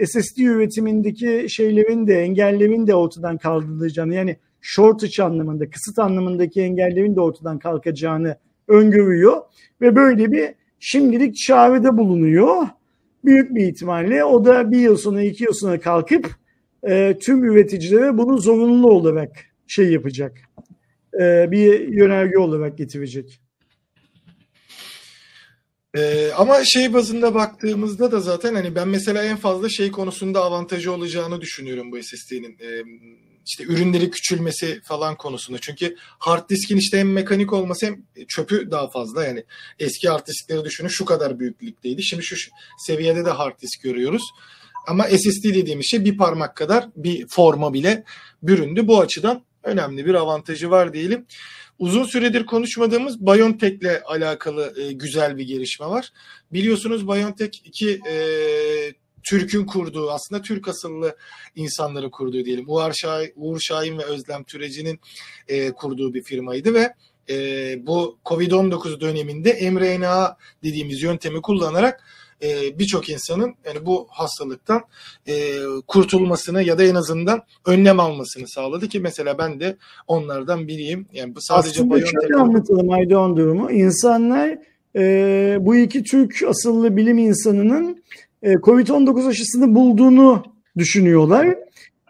SSD üretimindeki şeylerin de engellerin de ortadan kaldırılacağını yani shortage anlamında, kısıt anlamındaki engellerin de ortadan kalkacağını öngörüyor ve böyle bir şimdilik çağrıda bulunuyor. Büyük bir ihtimalle o da bir yıl sonra iki yıl sonra kalkıp e, tüm üreticilere bunu zorunlu olarak şey yapacak. E, bir yönerge olarak getirecek. Ee, ama şey bazında baktığımızda da zaten hani ben mesela en fazla şey konusunda avantajı olacağını düşünüyorum bu SSD'nin. Ee, işte ürünleri küçülmesi falan konusunda. Çünkü hard diskin işte hem mekanik olması hem çöpü daha fazla. Yani eski hard diskleri düşünün şu kadar büyüklükteydi. Şimdi şu seviyede de hard disk görüyoruz. Ama SSD dediğimiz şey bir parmak kadar bir forma bile büründü. Bu açıdan önemli bir avantajı var diyelim. Uzun süredir konuşmadığımız BioNTech'le alakalı e, güzel bir gelişme var. Biliyorsunuz BioNTech iki e, Türk'ün kurduğu aslında Türk asıllı insanları kurduğu diyelim. Uğur Şahin, Uğur Şahin ve Özlem Türeci'nin e, kurduğu bir firmaydı ve e, bu Covid-19 döneminde mRNA dediğimiz yöntemi kullanarak e, birçok insanın yani bu hastalıktan e, kurtulmasını ya da en azından önlem almasını sağladı ki mesela ben de onlardan biriyim. Yani bu sadece Aslında şöyle anlatalım Aydoğan durumu. İnsanlar e, bu iki Türk asıllı bilim insanının e, Covid-19 aşısını bulduğunu düşünüyorlar.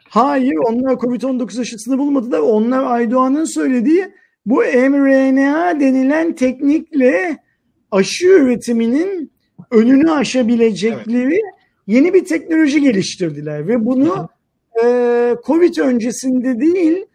Hayır onlar Covid-19 aşısını bulmadılar. Onlar Aydoğan'ın söylediği bu mRNA denilen teknikle aşı üretiminin önünü aşabilecekleri evet. yeni bir teknoloji geliştirdiler ve bunu e, Covid öncesinde değil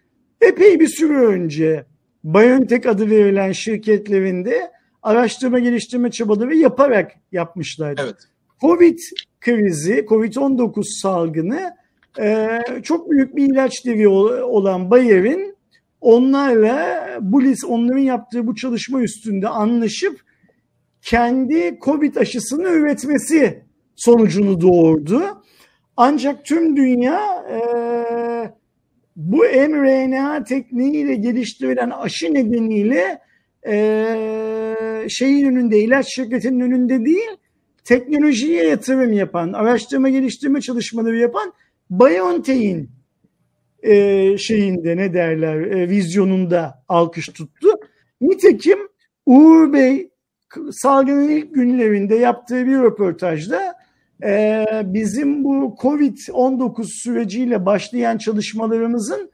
epey bir süre önce BioNTech adı verilen şirketlerinde araştırma geliştirme çabaları yaparak yapmışlardı. Evet. Covid krizi, Covid-19 salgını e, çok büyük bir ilaç devi olan Bayer'in onlarla bu list onların yaptığı bu çalışma üstünde anlaşıp kendi Covid aşısını üretmesi sonucunu doğurdu. Ancak tüm dünya e, bu mRNA tekniğiyle geliştirilen aşı nedeniyle e, şeyin önünde, ilaç şirketinin önünde değil, teknolojiye yatırım yapan, araştırma geliştirme çalışmaları yapan BioNTech'in e, şeyinde ne derler e, vizyonunda alkış tuttu. Nitekim Uğur Bey salgının ilk günlerinde yaptığı bir röportajda e, bizim bu Covid-19 süreciyle başlayan çalışmalarımızın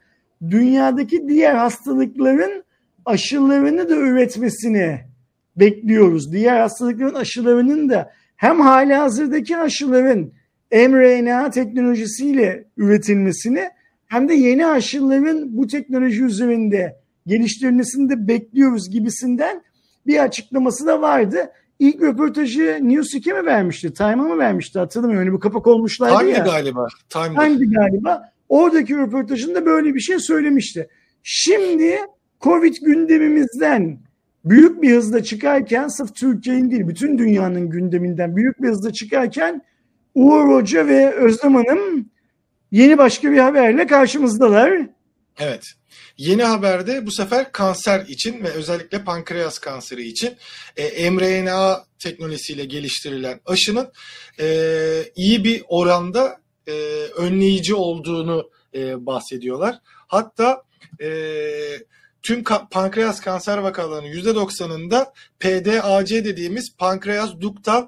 dünyadaki diğer hastalıkların aşılarını da üretmesini bekliyoruz. Diğer hastalıkların aşılarının da hem hali hazırdaki aşıların mRNA teknolojisiyle üretilmesini hem de yeni aşıların bu teknoloji üzerinde geliştirilmesini de bekliyoruz gibisinden bir açıklaması da vardı. İlk röportajı News 2 mi vermişti? Time'a mı vermişti? Hatırlamıyorum. Öyle bir kapak olmuşlardı Time'di ya. galiba. Time'di. Time'di galiba. Oradaki röportajında böyle bir şey söylemişti. Şimdi Covid gündemimizden büyük bir hızla çıkarken sırf Türkiye'nin değil bütün dünyanın gündeminden büyük bir hızla çıkarken Uğur Hoca ve Özlem Hanım yeni başka bir haberle karşımızdalar. Evet. Yeni haberde bu sefer kanser için ve özellikle pankreas kanseri için e, mRNA teknolojisiyle geliştirilen aşının e, iyi bir oranda e, önleyici olduğunu e, bahsediyorlar. Hatta e, tüm ka- pankreas kanser vakalarının %90'ında PDAC dediğimiz pankreas duktal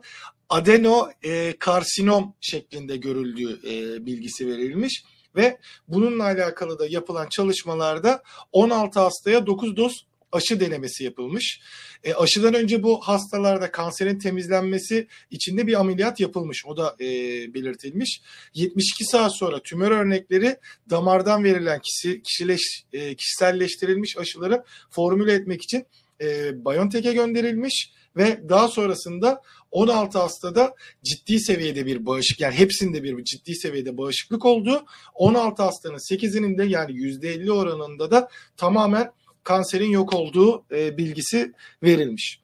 adeno e, karsinom şeklinde görüldüğü e, bilgisi verilmiş ve bununla alakalı da yapılan çalışmalarda 16 hastaya 9 doz aşı denemesi yapılmış. E, aşıdan önce bu hastalarda kanserin temizlenmesi için de bir ameliyat yapılmış. O da e, belirtilmiş. 72 saat sonra tümör örnekleri damardan verilen kişi, kişileş, e, kişiselleştirilmiş aşıları formüle etmek için e, BioNTech'e gönderilmiş ve daha sonrasında 16 hastada ciddi seviyede bir bağışık yani hepsinde bir ciddi seviyede bağışıklık oldu. 16 hastanın 8'inin de yani %50 oranında da tamamen kanserin yok olduğu e, bilgisi verilmiş.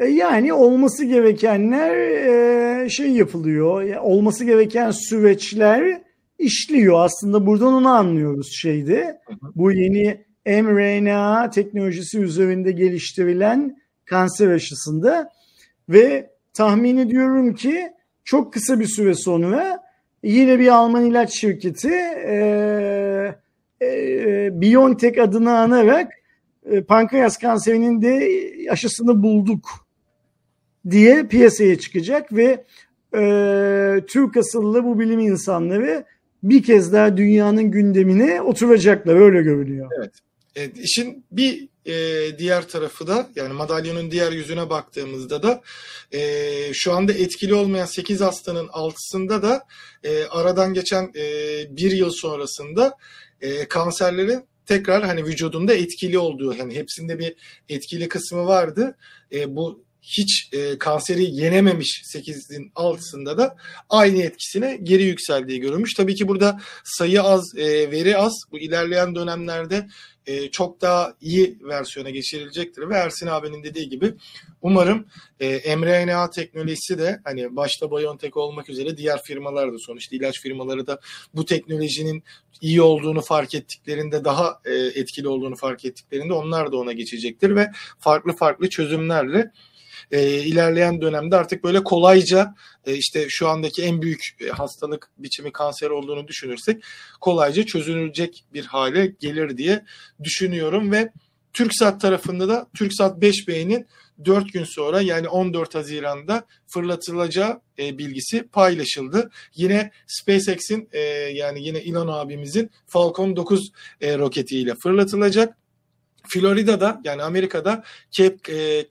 E, yani olması gerekenler e, şey yapılıyor. Olması gereken süreçler işliyor. Aslında buradan onu anlıyoruz şeyde. Bu yeni mRNA teknolojisi üzerinde geliştirilen kanser aşısında ve tahmin ediyorum ki çok kısa bir süre sonra yine bir Alman ilaç şirketi e, e, BioNTech adını anarak e, pankreas kanserinin de aşısını bulduk diye piyasaya çıkacak ve e, Türk asıllı bu bilim insanları bir kez daha dünyanın gündemine oturacaklar öyle görünüyor. Evet. E, işin bir e, diğer tarafı da yani madalyonun diğer yüzüne baktığımızda da e, şu anda etkili olmayan 8 hastanın 6'sında da e, aradan geçen e, bir yıl sonrasında e, kanserlerin tekrar hani vücudunda etkili olduğu hani hepsinde bir etkili kısmı vardı. E, bu hiç e, kanseri yenememiş 8'in altısında da aynı etkisine geri yükseldiği görülmüş. Tabii ki burada sayı az, e, veri az. Bu ilerleyen dönemlerde e, çok daha iyi versiyona geçirilecektir. Ve Ersin abinin dediği gibi umarım e, mRNA teknolojisi de hani başta BioNTech olmak üzere diğer firmalar da sonuçta ilaç firmaları da bu teknolojinin iyi olduğunu fark ettiklerinde daha e, etkili olduğunu fark ettiklerinde onlar da ona geçecektir. Ve farklı farklı çözümlerle e, ilerleyen dönemde artık böyle kolayca e, işte şu andaki en büyük e, hastalık biçimi kanser olduğunu düşünürsek kolayca çözülecek bir hale gelir diye düşünüyorum ve TürkSat tarafında da TürkSat 5B'nin 4 gün sonra yani 14 Haziran'da fırlatılacağı e, bilgisi paylaşıldı. Yine SpaceX'in e, yani yine Elon abimizin Falcon 9 e, roketiyle fırlatılacak. Florida'da yani Amerika'da Cape e,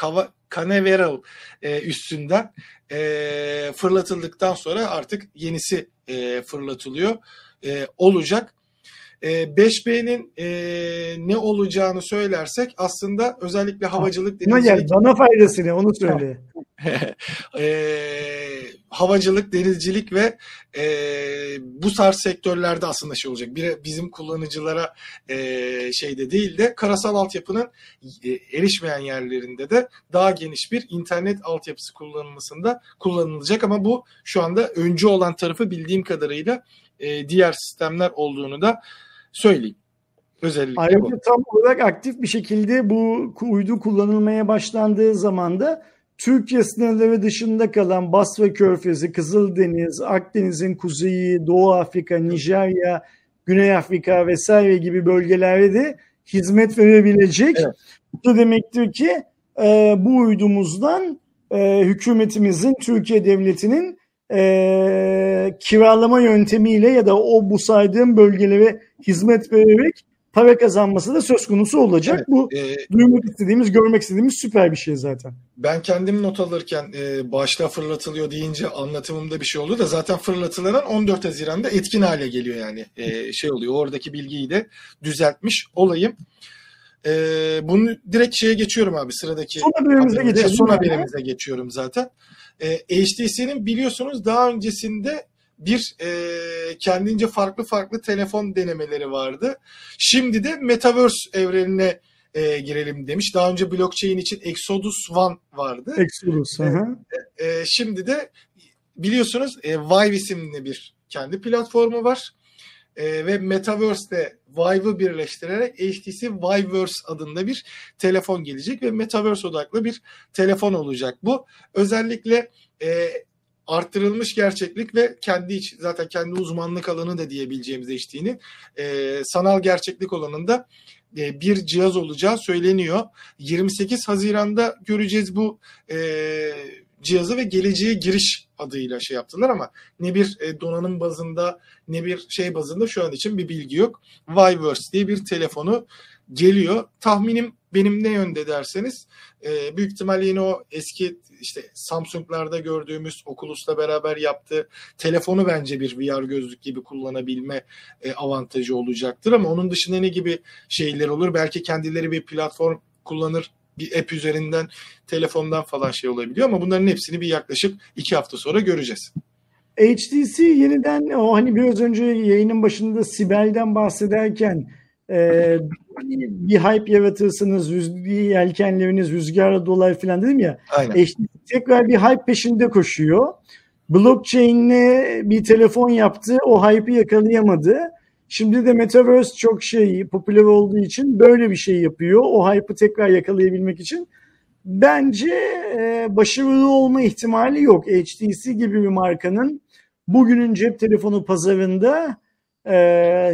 Canaveral Canaveral e, üstünden e, fırlatıldıktan sonra artık yenisi e, fırlatılıyor e, olacak. 5B'nin e, ne olacağını söylersek aslında özellikle havacılık denizcilik... Gel, bana faydası ne onu söyle. e, havacılık, denizcilik ve e, bu tarz sektörlerde aslında şey olacak. Bir, bizim kullanıcılara e, şeyde değil de karasal altyapının e, erişmeyen yerlerinde de daha geniş bir internet altyapısı kullanılmasında kullanılacak ama bu şu anda öncü olan tarafı bildiğim kadarıyla e, diğer sistemler olduğunu da söyleyeyim. Özellikle Ayrıca bu. tam olarak aktif bir şekilde bu uydu kullanılmaya başlandığı zaman da Türkiye sınırları dışında kalan Basra Körfezi, Kızıldeniz, Akdeniz'in kuzeyi, Doğu Afrika, Nijerya, Güney Afrika vesaire gibi bölgelerde de hizmet verebilecek. Evet. Bu da demektir ki e, bu uydumuzdan e, hükümetimizin, Türkiye Devleti'nin e, kiralama yöntemiyle ya da o bu saydığım bölgelere hizmet vererek para kazanması da söz konusu olacak. Evet, Bu e, duymak istediğimiz, görmek istediğimiz süper bir şey zaten. Ben kendim not alırken e, başta fırlatılıyor deyince anlatımımda bir şey oldu da zaten fırlatılaran 14 Haziran'da etkin hale geliyor yani. E, şey oluyor oradaki bilgiyi de düzeltmiş olayım. E, bunu direkt şeye geçiyorum abi sıradaki. Son haberimize geçiyorum. Son haberimize geçiyorum zaten. E, HTC'nin biliyorsunuz daha öncesinde bir e, kendince farklı farklı telefon denemeleri vardı. Şimdi de Metaverse evrenine e, girelim demiş. Daha önce blockchain için Exodus One vardı. Exodus. E, e, şimdi de biliyorsunuz e, Vive isimli bir kendi platformu var. E, ve Metaverse'de Vive'ı birleştirerek HTC Viveverse adında bir telefon gelecek ve Metaverse odaklı bir telefon olacak bu. Özellikle e, arttırılmış gerçeklik ve kendi iç, zaten kendi uzmanlık alanı da diyebileceğimiz HD'nin e, sanal gerçeklik olanında e, bir cihaz olacağı söyleniyor. 28 Haziran'da göreceğiz bu e, cihazı ve geleceğe giriş adıyla şey yaptılar ama ne bir e, donanım bazında ne bir şey bazında şu an için bir bilgi yok. Viverse diye bir telefonu geliyor. Tahminim benim ne yönde derseniz e, büyük ihtimalle yine o eski işte Samsung'larda gördüğümüz Oculus'la beraber yaptığı telefonu bence bir VR gözlük gibi kullanabilme e, avantajı olacaktır ama onun dışında ne gibi şeyler olur? Belki kendileri bir platform kullanır bir app üzerinden telefondan falan şey olabiliyor ama bunların hepsini bir yaklaşık iki hafta sonra göreceğiz. HTC yeniden o hani biraz önce yayının başında Sibel'den bahsederken e, bir hype yaratırsınız, rüz- yelkenleriniz rüzgarla dolar falan dedim ya. Aynen. HTC tekrar bir hype peşinde koşuyor. Blockchain'le bir telefon yaptı. O hype'ı yakalayamadı. Şimdi de Metaverse çok şey popüler olduğu için böyle bir şey yapıyor. O hype'ı tekrar yakalayabilmek için. Bence e, başarılı olma ihtimali yok. HTC gibi bir markanın bugünün cep telefonu pazarında e,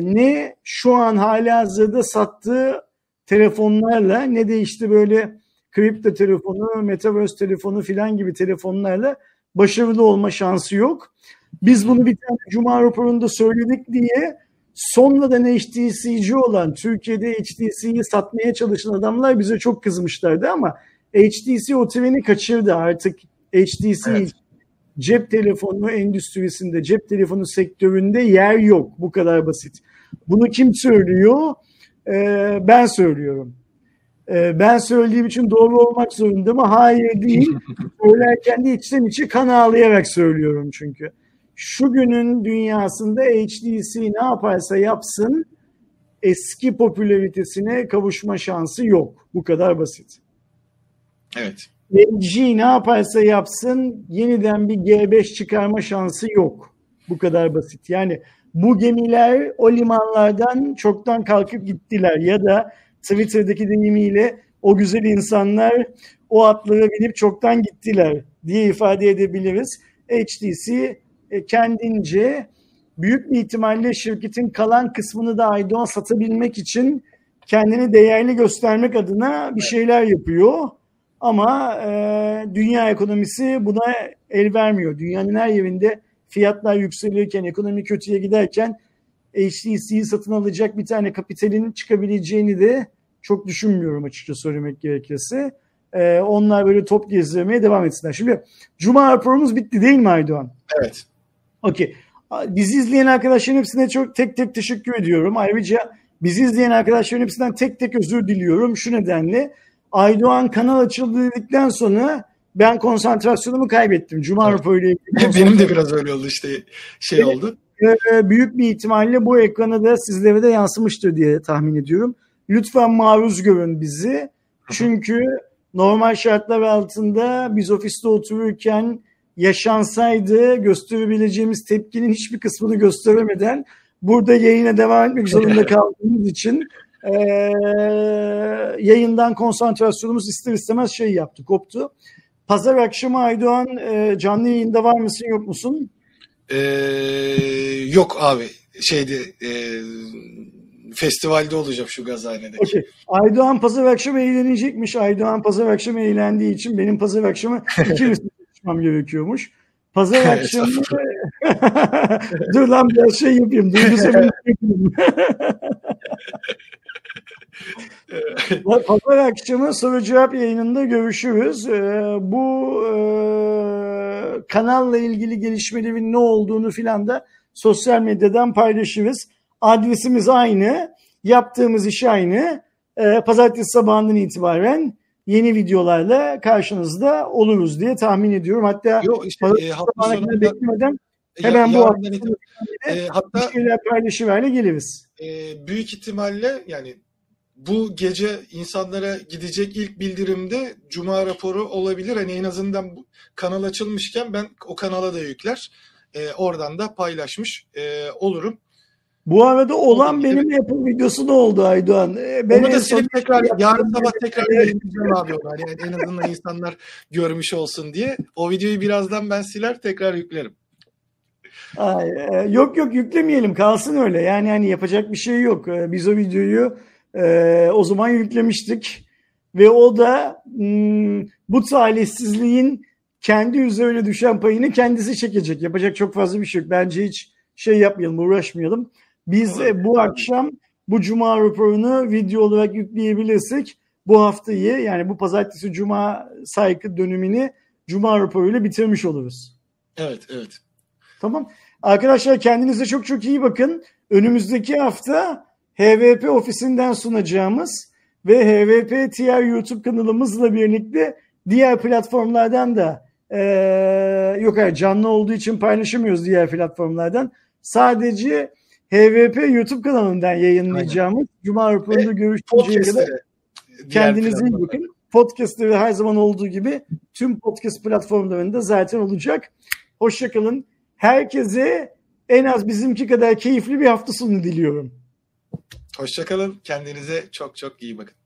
ne şu an hali hazırda sattığı telefonlarla ne de işte böyle kripto telefonu, metaverse telefonu filan gibi telefonlarla başarılı olma şansı yok. Biz bunu bir tane Cuma raporunda söyledik diye sonradan HTC'ci olan Türkiye'de HTC'yi satmaya çalışan adamlar bize çok kızmışlardı ama HTC o treni kaçırdı artık. HTC Evet. cep telefonu endüstrisinde, cep telefonu sektöründe yer yok. Bu kadar basit. Bunu kim söylüyor? Ee, ben söylüyorum. Ee, ben söylediğim için doğru olmak zorunda mı? Hayır değil. Söylerken de içten içe kan ağlayarak söylüyorum çünkü. Şu günün dünyasında HTC ne yaparsa yapsın eski popülaritesine kavuşma şansı yok. Bu kadar basit. Evet. LG ne yaparsa yapsın yeniden bir G5 çıkarma şansı yok. Bu kadar basit. Yani bu gemiler o limanlardan çoktan kalkıp gittiler ya da Twitter'daki deyimiyle o güzel insanlar o atlara binip çoktan gittiler diye ifade edebiliriz. HTC e, kendince büyük bir ihtimalle şirketin kalan kısmını da Aydoğan satabilmek için kendini değerli göstermek adına bir şeyler yapıyor. Ama e, dünya ekonomisi buna el vermiyor. Dünyanın her yerinde fiyatlar yükselirken, ekonomi kötüye giderken HTC'yi satın alacak bir tane kapitalin çıkabileceğini de çok düşünmüyorum açıkça söylemek gerekirse. E, onlar böyle top gezdirmeye devam etsinler. Şimdi Cuma raporumuz bitti değil mi Aydoğan? Evet. Okey. Bizi izleyen arkadaşların hepsine çok tek tek teşekkür ediyorum. Ayrıca bizi izleyen arkadaşların hepsinden tek tek özür diliyorum. Şu nedenle Aydoğan kanal açıldı dedikten sonra ben konsantrasyonumu kaybettim. Cuma Evet. raporuyla ilgili Benim de biraz öyle oldu işte şey Evet. oldu. Ee, büyük bir ihtimalle bu ekrana da sizlere de yansımıştır diye tahmin ediyorum. Lütfen maruz görün bizi. Çünkü normal şartlar altında biz ofiste otururken yaşansaydı gösterebileceğimiz tepkinin hiçbir kısmını gösteremeden burada yayına devam etmek zorunda kaldığımız için eee, yayından konsantrasyonumuz ister istemez şey yaptı, koptu. Pazar akşamı Aydoğan eee, canlı yayında var mısın yok musun? Ee, yok abi şeydi e, festivalde olacağım şu gazhanedeki. Okey. Aydoğan pazar akşamı eğlenecekmiş. Aydoğan pazar akşamı eğlendiği için benim pazar akşamı iki çıkmam gerekiyormuş. Pazar akşamı dur lan biraz şey yapayım. Duygu sevinci yapayım. Pazar akşamı soru cevap yayınında görüşürüz. Ee, bu e, kanalla ilgili gelişmelerin ne olduğunu filan da sosyal medyadan paylaşırız. Adresimiz aynı. Yaptığımız iş aynı. Ee, pazartesi sabahından itibaren yeni videolarla karşınızda oluruz diye tahmin ediyorum. Hatta Yok işte e, hafta sonunda beklemeden ya- hemen bu yarından hafta itibaren- e, bir hatta şeyler paylaşıverle geliriz. e, büyük ihtimalle yani bu gece insanlara gidecek ilk bildirimde Cuma raporu olabilir. Hani en azından bu kanal açılmışken ben o kanala da yükler. E, oradan da paylaşmış e, olurum. Bu arada olan benim Apple videosu da oldu Aydoğan. Ee, Ben Onu da silip tekrar yarın sabah tekrar yayınlayacağım abi onu. Hani en azından insanlar görmüş olsun diye. O videoyu birazdan ben siler tekrar yüklerim. Ay, e, yok yok yüklemeyelim kalsın öyle. Yani hani yapacak bir şey yok. E, Biz o videoyu e, o zaman yüklemiştik ve o da hmm, bu talihsizliğin kendi üzerine düşen payını kendisi çekecek. Yapacak çok fazla bir şey yok. Bence hiç şey yapmayalım, uğraşmayalım. Biz Olabilir, e, bu olabilir. akşam bu cuma raporunu video olarak yükleyebilirsek bu haftayı yani bu pazartesi cuma saygı dönemini cuma raporuyla bitirmiş oluruz. Evet, evet. Tamam. Arkadaşlar kendinize çok çok iyi bakın. Önümüzdeki hafta HVP ofisinden sunacağımız ve HVP TR YouTube kanalımızla birlikte diğer platformlardan da eee, yok hayır canlı olduğu için paylaşamıyoruz diğer platformlardan. Sadece HVP YouTube kanalından yayınlayacağımız Cuma raporunda görüşünceye kadar kendinize iyi bakın. Podcast'ları her zaman olduğu gibi tüm podcast platformlarında zaten olacak. Hoşçakalın. Herkese en az bizimki kadar keyifli bir hafta sonu diliyorum. Hoşçakalın. Kendinize çok çok iyi bakın.